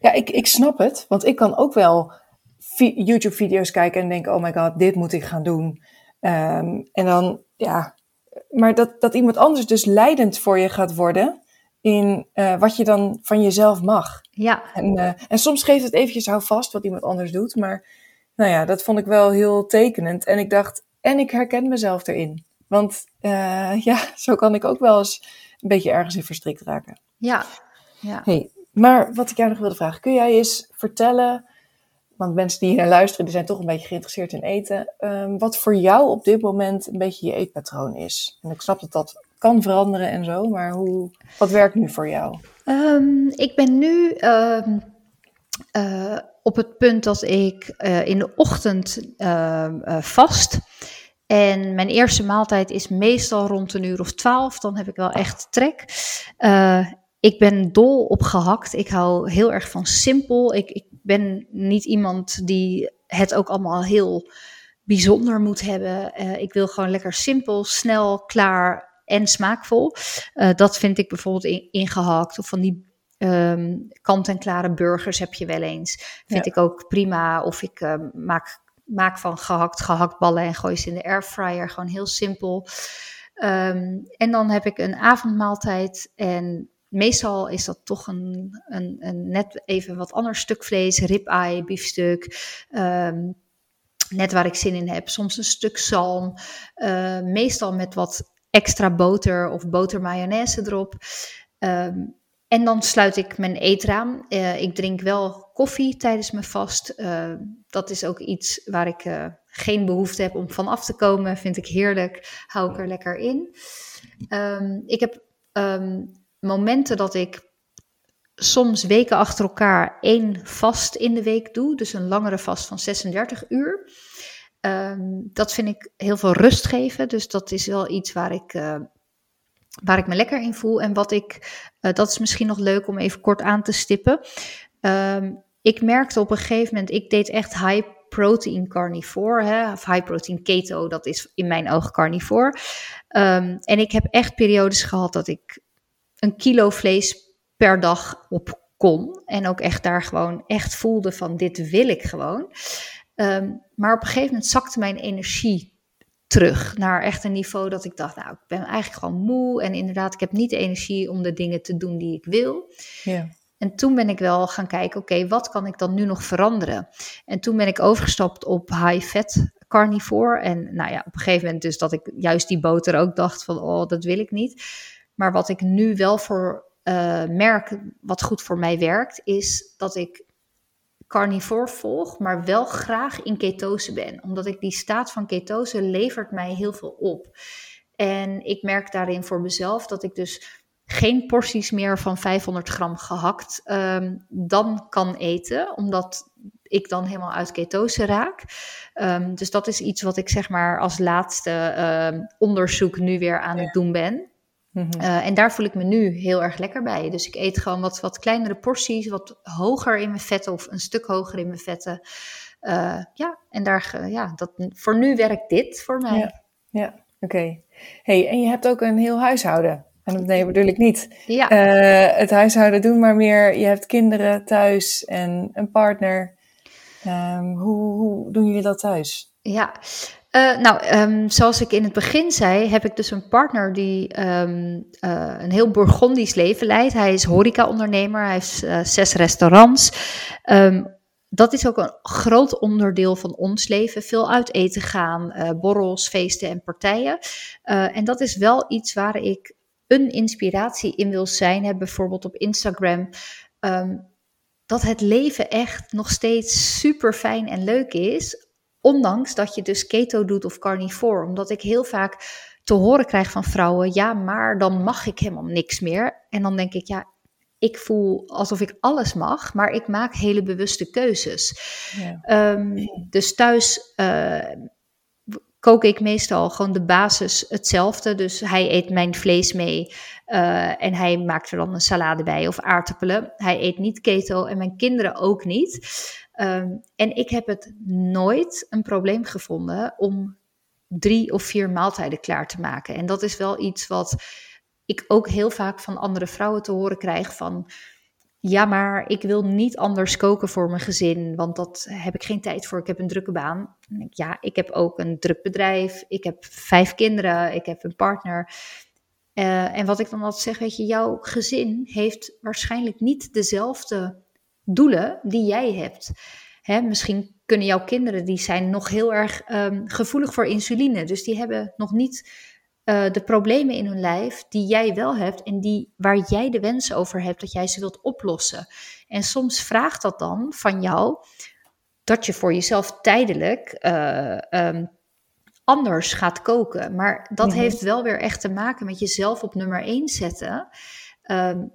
Ja, ik, ik snap het, want ik kan ook wel vi- YouTube-video's kijken en denken, oh my god, dit moet ik gaan doen. Ehm, en dan, ja, maar dat, dat iemand anders dus leidend voor je gaat worden in eh, wat je dan van jezelf mag. Ja, En, eh, en soms geeft het eventjes hou vast wat iemand anders doet, maar nou ja, dat vond ik wel heel tekenend. En ik dacht, en ik herken mezelf erin. Want eh, ja, zo kan ik ook wel eens een beetje ergens in verstrikt raken. ja, ja. Hey, maar wat ik jou nog wilde vragen, kun jij eens vertellen, want mensen die hier naar luisteren, die zijn toch een beetje geïnteresseerd in eten, ehm, wat voor jou op dit moment een beetje je eetpatroon is? En ik snap dat dat kan veranderen en zo, maar hoe, wat werkt nu voor jou? Ehm, ik ben nu ehm, eh, op het punt dat ik eh, in de ochtend eh, vast. En mijn eerste maaltijd is meestal rond een uur of twaalf. Dan heb ik wel echt trek. Eh, ik ben dol op gehakt. Ik hou heel erg van simpel. Ik, ik ben niet iemand die het ook allemaal heel bijzonder moet hebben. Eh, ik wil gewoon lekker simpel, snel, klaar en smaakvol. Eh, dat vind ik bijvoorbeeld in, ingehakt. Of van die ehm, kant-en-klare burgers heb je wel eens. Vind Ja. ik ook prima. Of ik maak, maak van gehakt gehaktballen en gooi ze in de airfryer. Gewoon heel simpel. Ehm, en dan heb ik een avondmaaltijd. En meestal is dat toch een, een, een net even wat ander stuk vlees. Ribeye, biefstuk. ehm, net waar ik zin in heb. Soms een stuk zalm. eh, meestal met wat extra boter of boter mayonaise erop. Ehm, en dan sluit ik mijn eetraam. Eh, ik drink wel koffie tijdens mijn vast. Eh, dat is ook iets waar ik eh, geen behoefte heb om van af te komen. Vind ik heerlijk. Hou ik er lekker in. Ehm, ik heb ehm, momenten dat ik soms weken achter elkaar één vast in de week doe. Dus een langere vast van 36 uur. Ehm, dat vind ik heel veel rust geven. Dus dat is wel iets waar ik, waar ik me lekker in voel. En wat ik, eh, dat is misschien nog leuk om even kort aan te stippen. Ehm, ik merkte op een gegeven moment, ik deed echt high protein carnivore, hè, of high protein keto, dat is in mijn ogen carnivore. Ehm, en ik heb echt periodes gehad dat ik een kilo vlees per dag op kon. En ook echt daar gewoon echt voelde van dit wil ik gewoon. Ehm, maar op een gegeven moment zakte mijn energie terug naar echt een niveau dat ik dacht, nou, ik ben eigenlijk gewoon moe. En inderdaad, ik heb niet de energie om de dingen te doen die ik wil. Ja. En toen ben ik wel gaan kijken, oké, wat kan ik dan nu nog veranderen? En toen ben ik overgestapt op high-fat carnivore. En nou ja, op een gegeven moment dus dat ik juist die boter ook dacht van, oh, dat wil ik niet. Maar wat ik nu wel voor uh, merk, wat goed voor mij werkt, is dat ik carnivore volg, maar wel graag in ketose ben. Omdat ik die staat van ketose levert mij heel veel op. En ik merk daarin voor mezelf dat ik dus geen porties meer van 500 gram gehakt um, dan kan eten, omdat ik dan helemaal uit ketose raak. Um, dus dat is iets wat ik zeg maar als laatste um, onderzoek nu weer aan het doen ben. Mm en daar voel ik me nu heel erg lekker bij. Dus ik eet gewoon wat, wat kleinere porties, wat hoger in mijn vetten of een stuk hoger in mijn vetten. Uh, ja, en daar, ja, dat, voor nu werkt dit voor mij. Ja, ja. oké. Hey, en je hebt ook een heel huishouden. En nee, bedoel ik niet. Ja. Uh, het huishouden doen, maar meer, je hebt kinderen thuis en een partner. Um, hoe, hoe doen jullie dat thuis? Ja, uh, nou, um, zoals ik in het begin zei, heb ik dus een partner die um, uh, een heel Bourgondisch leven leidt. Hij is horeca-ondernemer, hij heeft uh, zes restaurants. Um, dat is ook een groot onderdeel van ons leven. Veel uit eten gaan, borrels, feesten en partijen. en dat is wel iets waar ik een inspiratie in wil zijn. Heb bijvoorbeeld op Instagram dat het leven echt nog steeds super fijn en leuk is. Ondanks dat je dus keto doet of carnivore. Omdat ik heel vaak te horen krijg van vrouwen: ja, maar dan mag ik helemaal niks meer. En dan denk ik: ja, ik voel alsof ik alles mag, maar ik maak hele bewuste keuzes. Ja. Um, dus thuis uh, kook ik meestal gewoon de basis hetzelfde. Dus hij eet mijn vlees mee uh, en hij maakt er dan een salade bij of aardappelen. Hij eet niet keto en mijn kinderen ook niet. Um, en ik heb het nooit een probleem gevonden om drie of vier maaltijden klaar te maken. En dat is wel iets wat ik ook heel vaak van andere vrouwen te horen krijg van... Ja, maar ik wil niet anders koken voor mijn gezin, want dat heb ik geen tijd voor. Ik heb een drukke baan. Ja, ik heb ook een druk bedrijf. Ik heb vijf kinderen. Ik heb een partner. Uh, en wat ik dan altijd zeg, weet je, jouw gezin heeft waarschijnlijk niet dezelfde doelen die jij hebt. Hè, misschien kunnen jouw kinderen, die zijn nog heel erg um, gevoelig voor insuline. Dus die hebben nog niet uh, de problemen in hun lijf die jij wel hebt en die, waar jij de wens over hebt dat jij ze wilt oplossen. En soms vraagt dat dan van jou dat je voor jezelf tijdelijk uh, um, anders gaat koken. Maar dat heeft wel weer echt te maken met jezelf op nummer 1 zetten. Um,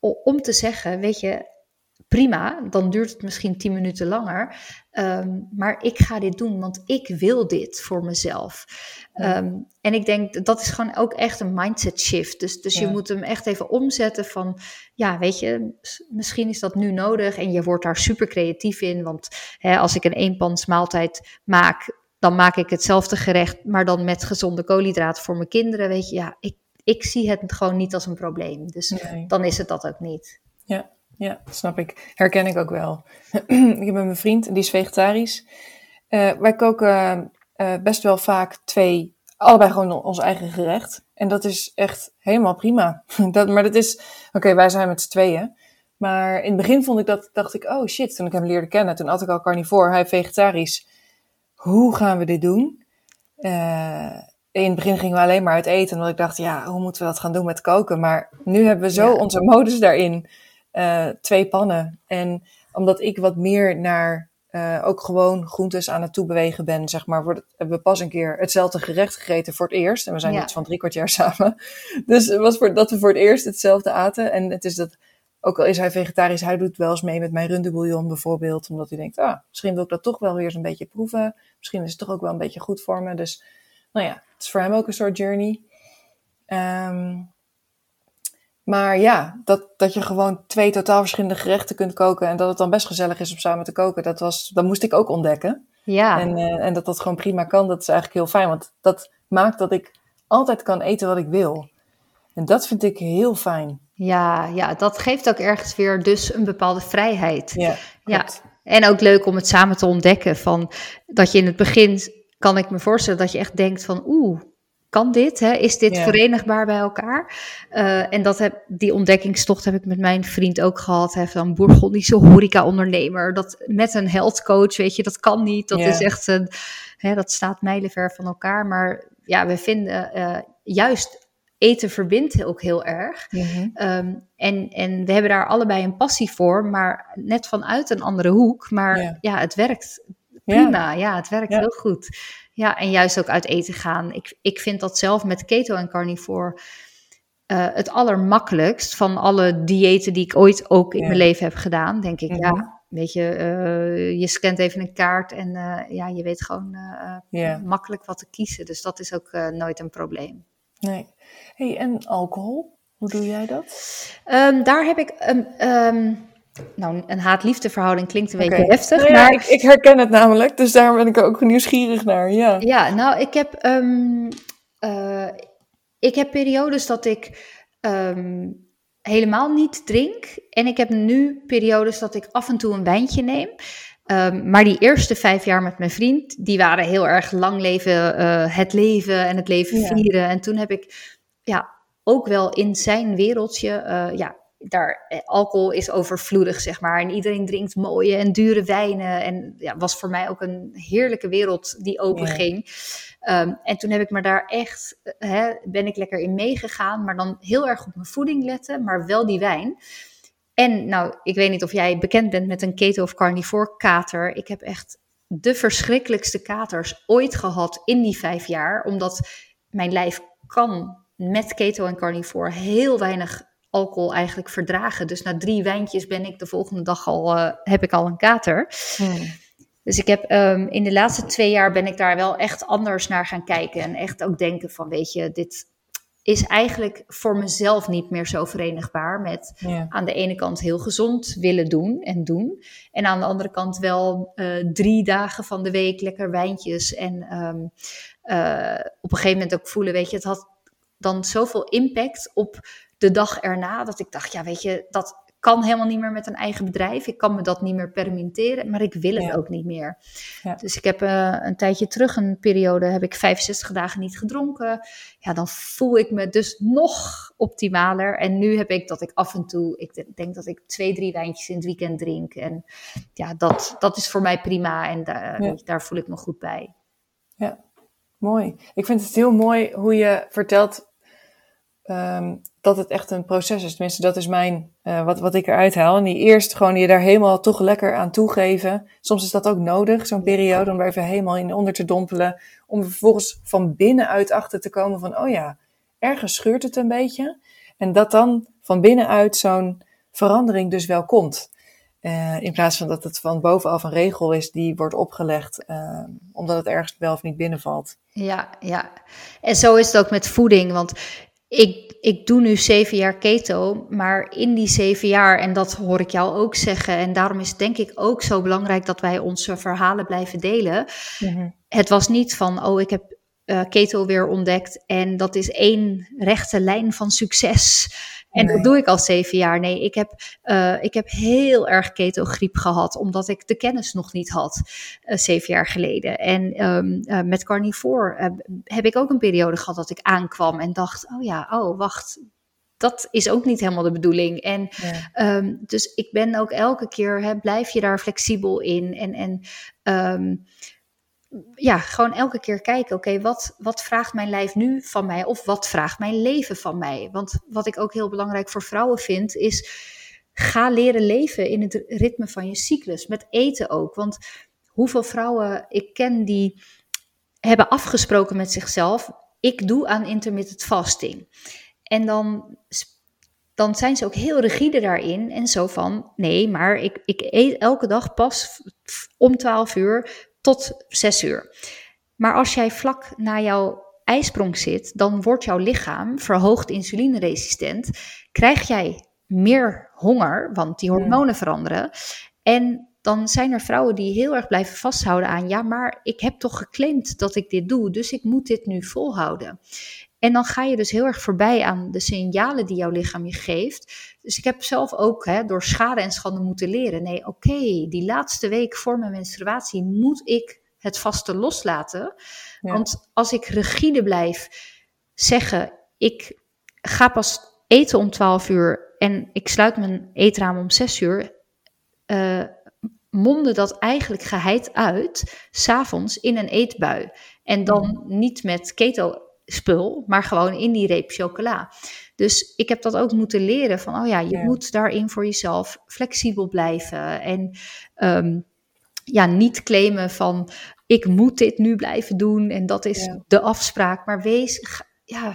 om te zeggen, weet je, prima, dan duurt het misschien tien minuten langer. Um, maar ik ga dit doen, want ik wil dit voor mezelf. Um, en ik denk, dat is gewoon ook echt een mindset shift. Dus, dus je moet hem echt even omzetten van, ja, weet je, misschien is dat nu nodig. En je wordt daar super creatief in. Want hè, als ik een eenpans maaltijd maak, dan maak ik hetzelfde gerecht, maar dan met gezonde koolhydraten voor mijn kinderen. Weet je, ja, ik, ik zie het gewoon niet als een probleem. Dus dan is het dat ook niet. Ja ja, snap ik. Herken ik ook wel. ik heb mijn vriend, die is vegetarisch. Uh, wij koken uh, best wel vaak twee, allebei gewoon ons eigen gerecht. En dat is echt helemaal prima. dat, maar dat is, oké, okay, wij zijn met z'n tweeën. Maar in het begin vond ik dat, dacht ik, oh shit, toen ik hem leerde kennen, toen had ik al carnivore, hij vegetarisch. Hoe gaan we dit doen? Uh, in het begin gingen we alleen maar uit eten, omdat ik dacht, ja, hoe moeten we dat gaan doen met koken? Maar nu hebben we zo ja. onze modus daarin uh, twee pannen. En omdat ik wat meer naar uh, ook gewoon groentes aan het toebewegen ben, zeg maar, wordt, hebben we pas een keer hetzelfde gerecht gegeten voor het eerst. En we zijn ja. iets van drie kwart jaar samen. Dus het was voor, dat we voor het eerst hetzelfde aten. En het is dat, ook al is hij vegetarisch, hij doet wel eens mee met mijn rundebouillon bijvoorbeeld. Omdat hij denkt, ah, misschien wil ik dat toch wel weer eens een beetje proeven. Misschien is het toch ook wel een beetje goed voor me. Dus, nou ja, het is voor hem ook een soort journey. Um, maar ja, dat, dat je gewoon twee totaal verschillende gerechten kunt koken en dat het dan best gezellig is om samen te koken, dat, was, dat moest ik ook ontdekken. Ja. En, uh, en dat dat gewoon prima kan, dat is eigenlijk heel fijn, want dat maakt dat ik altijd kan eten wat ik wil. En dat vind ik heel fijn. Ja, ja, dat geeft ook ergens weer dus een bepaalde vrijheid. Ja, ja. En ook leuk om het samen te ontdekken. Van, dat je in het begin, kan ik me voorstellen, dat je echt denkt van oeh, kan dit? Hè? Is dit verenigbaar bij elkaar? Uh, en dat heb, die ontdekkingstocht heb ik met mijn vriend ook gehad. Hè, van Bourgondische horeca-ondernemer. Dat met een health coach, weet je, dat kan niet. Dat is echt een, hè, dat staat mijlenver van elkaar. Maar ja, we vinden uh, juist eten verbindt ook heel erg. Mm en, en we hebben daar allebei een passie voor, maar net vanuit een andere hoek. Maar ja, het werkt prima. Ja, het werkt heel goed. Ja, en juist ook uit eten gaan. Ik, ik vind dat zelf met keto en carnivore uh, het allermakkelijkst van alle diëten die ik ooit ook in mijn leven heb gedaan. Denk ik, ja, mhm. weet je, uh, je scant even een kaart en uh, ja, je weet gewoon makkelijk wat te kiezen. Dus dat is ook nooit een probleem. Nee. Hey, en alcohol? Hoe doe jij dat? Um, daar heb ik um, um, nou, een haat-liefde verhouding klinkt een beetje heftig. Nou ja, maar ik, ik, herken het namelijk, dus daar ben ik ook nieuwsgierig naar. Ja, ja nou, ik heb, um, uh, ik heb periodes dat ik um, helemaal niet drink. En ik heb nu periodes dat ik af en toe een wijntje neem. Um, maar die eerste vijf jaar met mijn vriend, die waren heel erg lang leven, uh, het leven en het leven vieren. En toen heb ik ja, ook wel in zijn wereldje uh, ja, daar, eh, alcohol is overvloedig, zeg maar. En iedereen drinkt mooie en dure wijnen. En ja, was voor mij ook een heerlijke wereld die openging. Ja. Um, en toen heb ik me daar echt, eh, hè, ben ik lekker in meegegaan. Maar dan heel erg op mijn voeding letten, maar wel die wijn. En nou, ik weet niet of jij bekend bent met een keto of carnivore kater. Ik heb echt de verschrikkelijkste katers ooit gehad in die vijf jaar. Omdat mijn lijf kan met keto en carnivore heel weinig alcohol eigenlijk verdragen. Dus na drie wijntjes ben ik de volgende dag al, uh, heb ik al een kater. Hmm. Dus ik heb um, in de laatste twee jaar ben ik daar wel echt anders naar gaan kijken. En echt ook denken van, weet je, dit is eigenlijk voor mezelf niet meer zo verenigbaar met aan de ene kant heel gezond willen doen en doen. En aan de andere kant wel uh, drie dagen van de week lekker wijntjes. En um, uh, op een gegeven moment ook voelen, weet je, het had dan zoveel impact op de dag erna. Dat ik dacht, ja, weet je, dat kan helemaal niet meer met een eigen bedrijf. Ik kan me dat niet meer permitteren, maar ik wil het ook niet meer. Ja. Dus ik heb uh, een tijdje terug, een periode, heb ik 65 dagen niet gedronken. Ja, dan voel ik me dus nog optimaler. En nu heb ik dat ik af en toe, ik denk dat ik twee, drie wijntjes in het weekend drink. En ja, dat, dat is voor mij prima en daar, ja. daar voel ik me goed bij. Ja, mooi. Ik vind het heel mooi hoe je vertelt um, dat het echt een proces is. Tenminste, dat is mijn, uh, wat, wat ik eruit haal. En die eerst gewoon je daar helemaal toch lekker aan toegeven. Soms is dat ook nodig, zo'n periode, om er even helemaal in onder te dompelen. Om vervolgens van binnenuit achter te komen van, oh ja, ergens scheurt het een beetje. En dat dan van binnenuit zo'n verandering dus wel komt. Uh, in plaats van dat het van bovenaf een regel is die wordt opgelegd, uh, omdat het ergens wel of niet binnenvalt. Ja, ja. En zo is het ook met voeding. Want ik, ik doe nu zeven jaar keto, maar in die zeven jaar, en dat hoor ik jou ook zeggen, en daarom is het denk ik ook zo belangrijk dat wij onze verhalen blijven delen. Mhm. Het was niet van, oh, ik heb uh, keto weer ontdekt en dat is één rechte lijn van succes. En dat doe ik al zeven jaar. Nee, ik heb, uh, ik heb heel erg ketogriep gehad, omdat ik de kennis nog niet had, uh, zeven jaar geleden. En um, uh, met carnivore heb ik ook een periode gehad dat ik aankwam en dacht, oh ja, oh wacht, dat is ook niet helemaal de bedoeling. En ja. um, dus ik ben ook elke keer, hè, blijf je daar flexibel in en, en um, ja, gewoon elke keer kijken, oké, wat, wat vraagt mijn lijf nu van mij? Of wat vraagt mijn leven van mij? Want wat ik ook heel belangrijk voor vrouwen vind, is ga leren leven in het ritme van je cyclus. Met eten ook. Want hoeveel vrouwen ik ken die hebben afgesproken met zichzelf, ik doe aan intermittent fasting. En dan dan zijn ze ook heel rigide daarin. En zo van, nee, maar ik, ik eet elke dag pas om 12 uur tot 6 uur. Maar als jij vlak na jouw ijsprong zit, dan wordt jouw lichaam verhoogd insulineresistent. Krijg jij meer honger, want die hormonen veranderen. En dan zijn er vrouwen die heel erg blijven vasthouden aan, ja, maar ik heb toch geclaimd dat ik dit doe, dus ik moet dit nu volhouden. En dan ga je dus heel erg voorbij aan de signalen die jouw lichaam je geeft. Dus ik heb zelf ook hè, door schade en schande moeten leren. Nee, oké, die laatste week voor mijn menstruatie moet ik het vaste loslaten. Want als ik rigide blijf zeggen, ik ga pas eten om 12 uur en ik sluit mijn eetraam om 6 uur, uh, mondde dat eigenlijk geheid uit, s'avonds in een eetbui. En dan niet met keto spul, maar gewoon in die reep chocola. Dus ik heb dat ook moeten leren van, oh ja, je moet daarin voor jezelf flexibel blijven en um, ja, niet claimen van, ik moet dit nu blijven doen en dat is de afspraak. Maar wees, ja,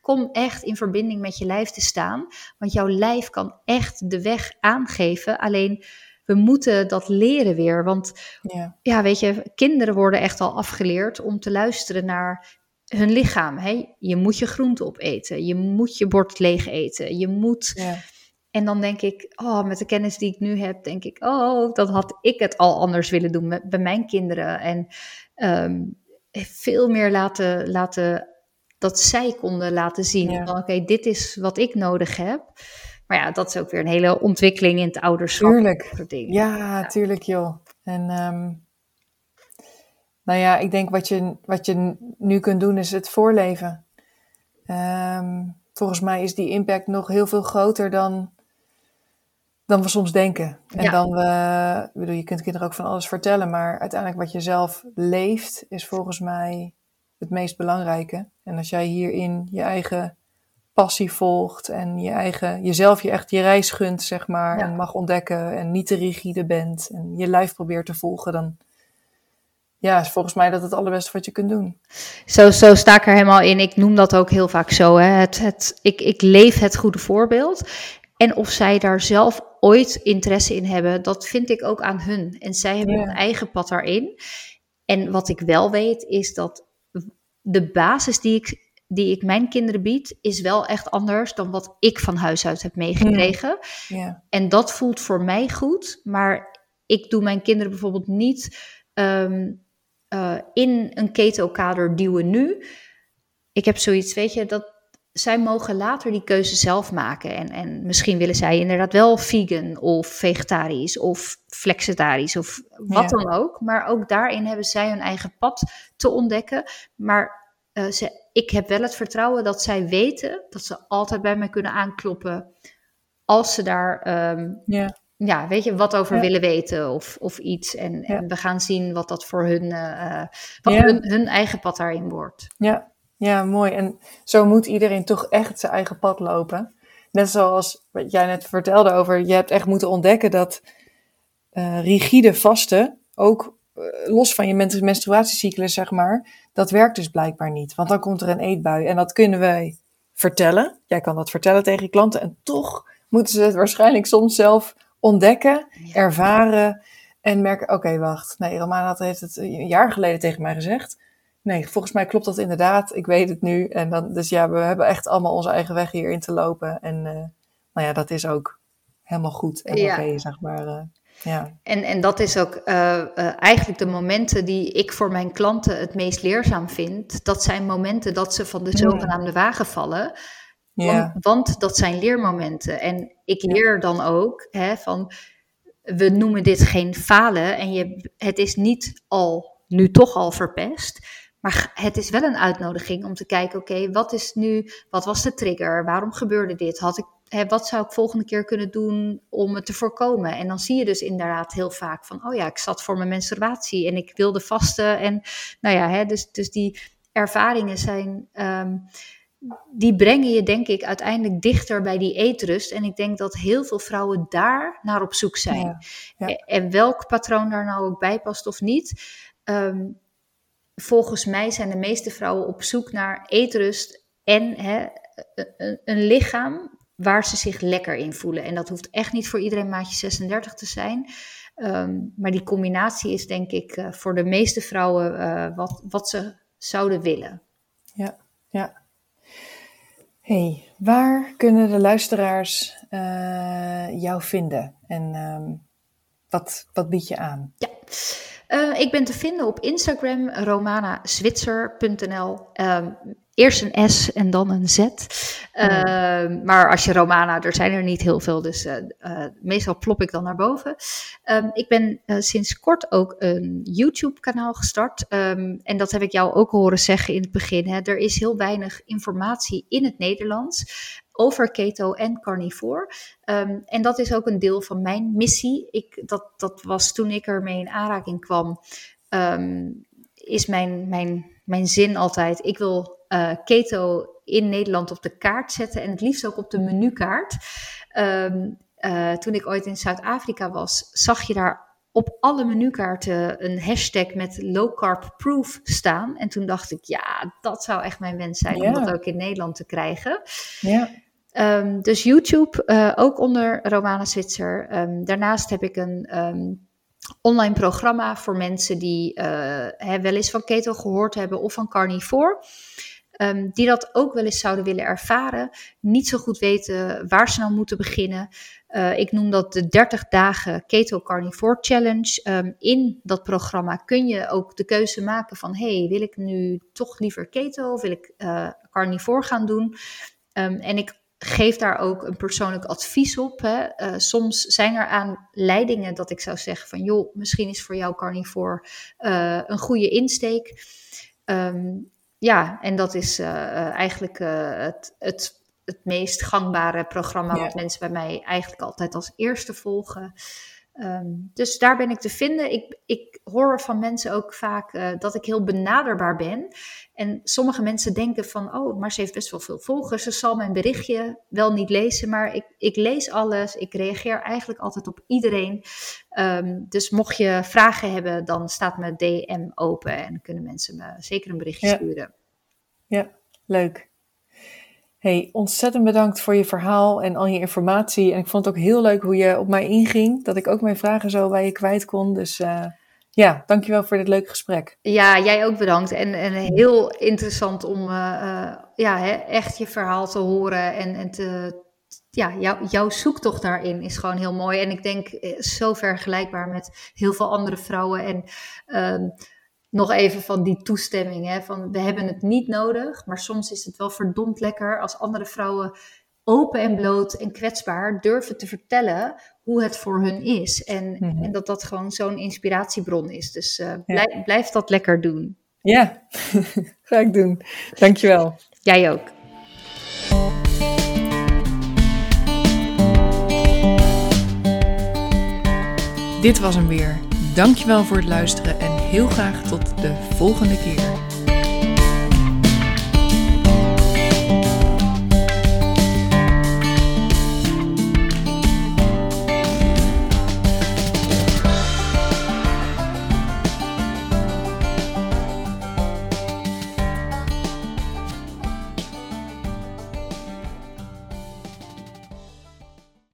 kom echt in verbinding met je lijf te staan, want jouw lijf kan echt de weg aangeven. Alleen we moeten dat leren weer. Want ja. ja, weet je, kinderen worden echt al afgeleerd om te luisteren naar hun lichaam. Hè? Je moet je groente opeten. Je moet je bord leeg eten. Je moet. Ja. En dan denk ik, oh, met de kennis die ik nu heb, denk ik, oh, dat had ik het al anders willen doen met, bij mijn kinderen. En ehm, veel meer laten, laten, dat zij konden laten zien. Ja. Oké, dit is wat ik nodig heb. Maar ja, dat is ook weer een hele ontwikkeling in het ouderschap. Tuurlijk. Ja, ja, tuurlijk joh. En um, nou ja, ik denk wat je, wat je nu kunt doen is het voorleven. Um, volgens mij is die impact nog heel veel groter dan, dan we soms denken. En dan we, ik bedoel, je kunt kinderen ook van alles vertellen, maar uiteindelijk wat je zelf leeft is volgens mij het meest belangrijke. En als jij hierin je eigen passie volgt en je eigen, jezelf je echt je reis gunt, zeg maar, en mag ontdekken en niet te rigide bent en je lijf probeert te volgen, dan ja, is volgens mij dat het allerbeste wat je kunt doen. Zo, zo sta ik er helemaal in. Ik noem dat ook heel vaak zo. Hè. Het, het, ik, ik leef het goede voorbeeld. En of zij daar zelf ooit interesse in hebben, dat vind ik ook aan hun. En zij hebben hun eigen pad daarin. En wat ik wel weet, is dat de basis die ik, die ik mijn kinderen bied, is wel echt anders dan wat ik van huis uit heb meegekregen. Ja. En dat voelt voor mij goed. Maar ik doe mijn kinderen bijvoorbeeld niet. Ehm, uh, in een keto-kader duwen nu. Ik heb zoiets, weet je, dat zij mogen later die keuze zelf maken. En, en misschien willen zij inderdaad wel vegan of vegetarisch of flexitarisch of wat dan ook. Maar ook daarin hebben zij hun eigen pad te ontdekken. Maar uh, ze, ik heb wel het vertrouwen dat zij weten dat ze altijd bij mij kunnen aankloppen als ze daar um, ja ja, weet je, wat over willen weten of, of iets. En, en, we gaan zien wat dat voor hun, uh, wat hun, hun, eigen pad daarin wordt. Ja. ja, mooi. En zo moet iedereen toch echt zijn eigen pad lopen. Net zoals wat jij net vertelde over, je hebt echt moeten ontdekken dat uh, rigide vasten, ook uh, los van je menstruatiecyclus, zeg maar, dat werkt dus blijkbaar niet. Want dan komt er een eetbui en dat kunnen wij vertellen. Jij kan dat vertellen tegen je klanten en toch moeten ze het waarschijnlijk soms zelf ontdekken, ervaren en merken, oké, wacht. Nee, Romana heeft het een jaar geleden tegen mij gezegd. Nee, volgens mij klopt dat inderdaad. Ik weet het nu. En dan, dus ja, we hebben echt allemaal onze eigen weg hierin te lopen. En uh, nou ja, dat is ook helemaal goed en oké, zeg maar. Uh, ja. En, en dat is ook uh, eigenlijk de momenten die ik voor mijn klanten het meest leerzaam vind. Dat zijn momenten dat ze van de zogenaamde wagen vallen. Ja. Want, dat zijn leermomenten. En ik leer dan ook hè, van, we noemen dit geen falen en je, het is niet al, nu toch al verpest. Maar het is wel een uitnodiging om te kijken, oké, wat is nu, wat was de trigger? Waarom gebeurde dit? Had ik, hè, wat zou ik volgende keer kunnen doen om het te voorkomen? En dan zie je dus inderdaad heel vaak van, oh ja, ik zat voor mijn menstruatie en ik wilde vasten. En nou ja, hè, dus, dus die ervaringen zijn... Ehm, die brengen je denk ik uiteindelijk dichter bij die eetrust. En ik denk dat heel veel vrouwen daar naar op zoek zijn. En welk patroon daar nou ook bij past of niet. Ehm, volgens mij zijn de meeste vrouwen op zoek naar eetrust en hè, een, een, lichaam waar ze zich lekker in voelen. En dat hoeft echt niet voor iedereen maatje 36 te zijn. Ehm, maar die combinatie is denk ik uh, voor de meeste vrouwen uh, wat, wat ze zouden willen. Ja, ja hey, waar kunnen de luisteraars uh, jou vinden? En um, wat, wat bied je aan? Ja. Uh, ik ben te vinden op Instagram, romanazwitser.nl. eerst een S en dan een Z. Uh, Maar als je Romana, er zijn er niet heel veel, dus uh, meestal plop ik dan naar boven. Um, ik ben sinds kort ook een YouTube-kanaal gestart. Um, en dat heb ik jou ook horen zeggen in het begin. Hè. Er is heel weinig informatie in het Nederlands over keto en carnivore. Um, en dat is ook een deel van mijn missie. Ik, dat, dat was toen ik ermee in aanraking kwam, um, is mijn, mijn, mijn zin altijd, ik wil uh, keto in Nederland op de kaart zetten en het liefst ook op de menukaart. Um, uh, toen ik ooit in Zuid-Afrika was, zag je daar op alle menukaarten een hashtag met low carb proof staan. En toen dacht ik, ja, dat zou echt mijn wens zijn om dat ook in Nederland te krijgen. Ja. Um, dus YouTube, uh, ook onder Romana Zwitser. Um, daarnaast heb ik een um, online programma voor mensen die uh, wel eens van keto gehoord hebben of van carnivore. die dat ook wel eens zouden willen ervaren, niet zo goed weten waar ze nou moeten beginnen. Uh, ik noem dat de 30 dagen Keto Carnivore Challenge. Um, in dat programma kun je ook de keuze maken van: hey, wil ik nu toch liever keto of wil ik uh, carnivore gaan doen? Um, en ik geef daar ook een persoonlijk advies op. Hè. Uh, soms zijn er aanleidingen dat ik zou zeggen van joh, misschien is voor jou carnivore uh, een goede insteek. Um, ja, en dat is uh, eigenlijk het, het, het meest gangbare programma ja. wat mensen bij mij eigenlijk altijd als eerste volgen. Um, dus daar ben ik te vinden. Ik, ik hoor van mensen ook vaak uh, dat ik heel benaderbaar ben. En sommige mensen denken van, oh, maar ze heeft best wel veel volgers. Ze zal mijn berichtje wel niet lezen, maar ik, ik lees alles. Ik reageer eigenlijk altijd op iedereen. Um, dus mocht je vragen hebben, dan staat mijn DM open en kunnen mensen me zeker een berichtje ja. sturen. Ja, leuk. Hey, ontzettend bedankt voor je verhaal en al je informatie. En ik vond het ook heel leuk hoe je op mij inging. Dat ik ook mijn vragen zo bij je kwijt kon. Dus uh, ja, dankjewel voor dit leuke gesprek. Ja, jij ook bedankt. En, en heel interessant om uh, uh, ja, hè, echt je verhaal te horen. En, en te, ja, jou, jouw zoektocht daarin is gewoon heel mooi. En ik denk zo vergelijkbaar met heel veel andere vrouwen. En uh, nog even van die toestemming. Hè, van we hebben het niet nodig, maar soms is het wel verdomd lekker als andere vrouwen open en bloot en kwetsbaar durven te vertellen hoe het voor hun is. En, mm-hmm. en dat dat gewoon zo'n inspiratiebron is. Dus uh, blijf, ja. blijf dat lekker doen. Ja, ga ik doen. Dankjewel. Jij ook. Dit was hem weer. Dankjewel voor het luisteren en heel graag tot de volgende keer.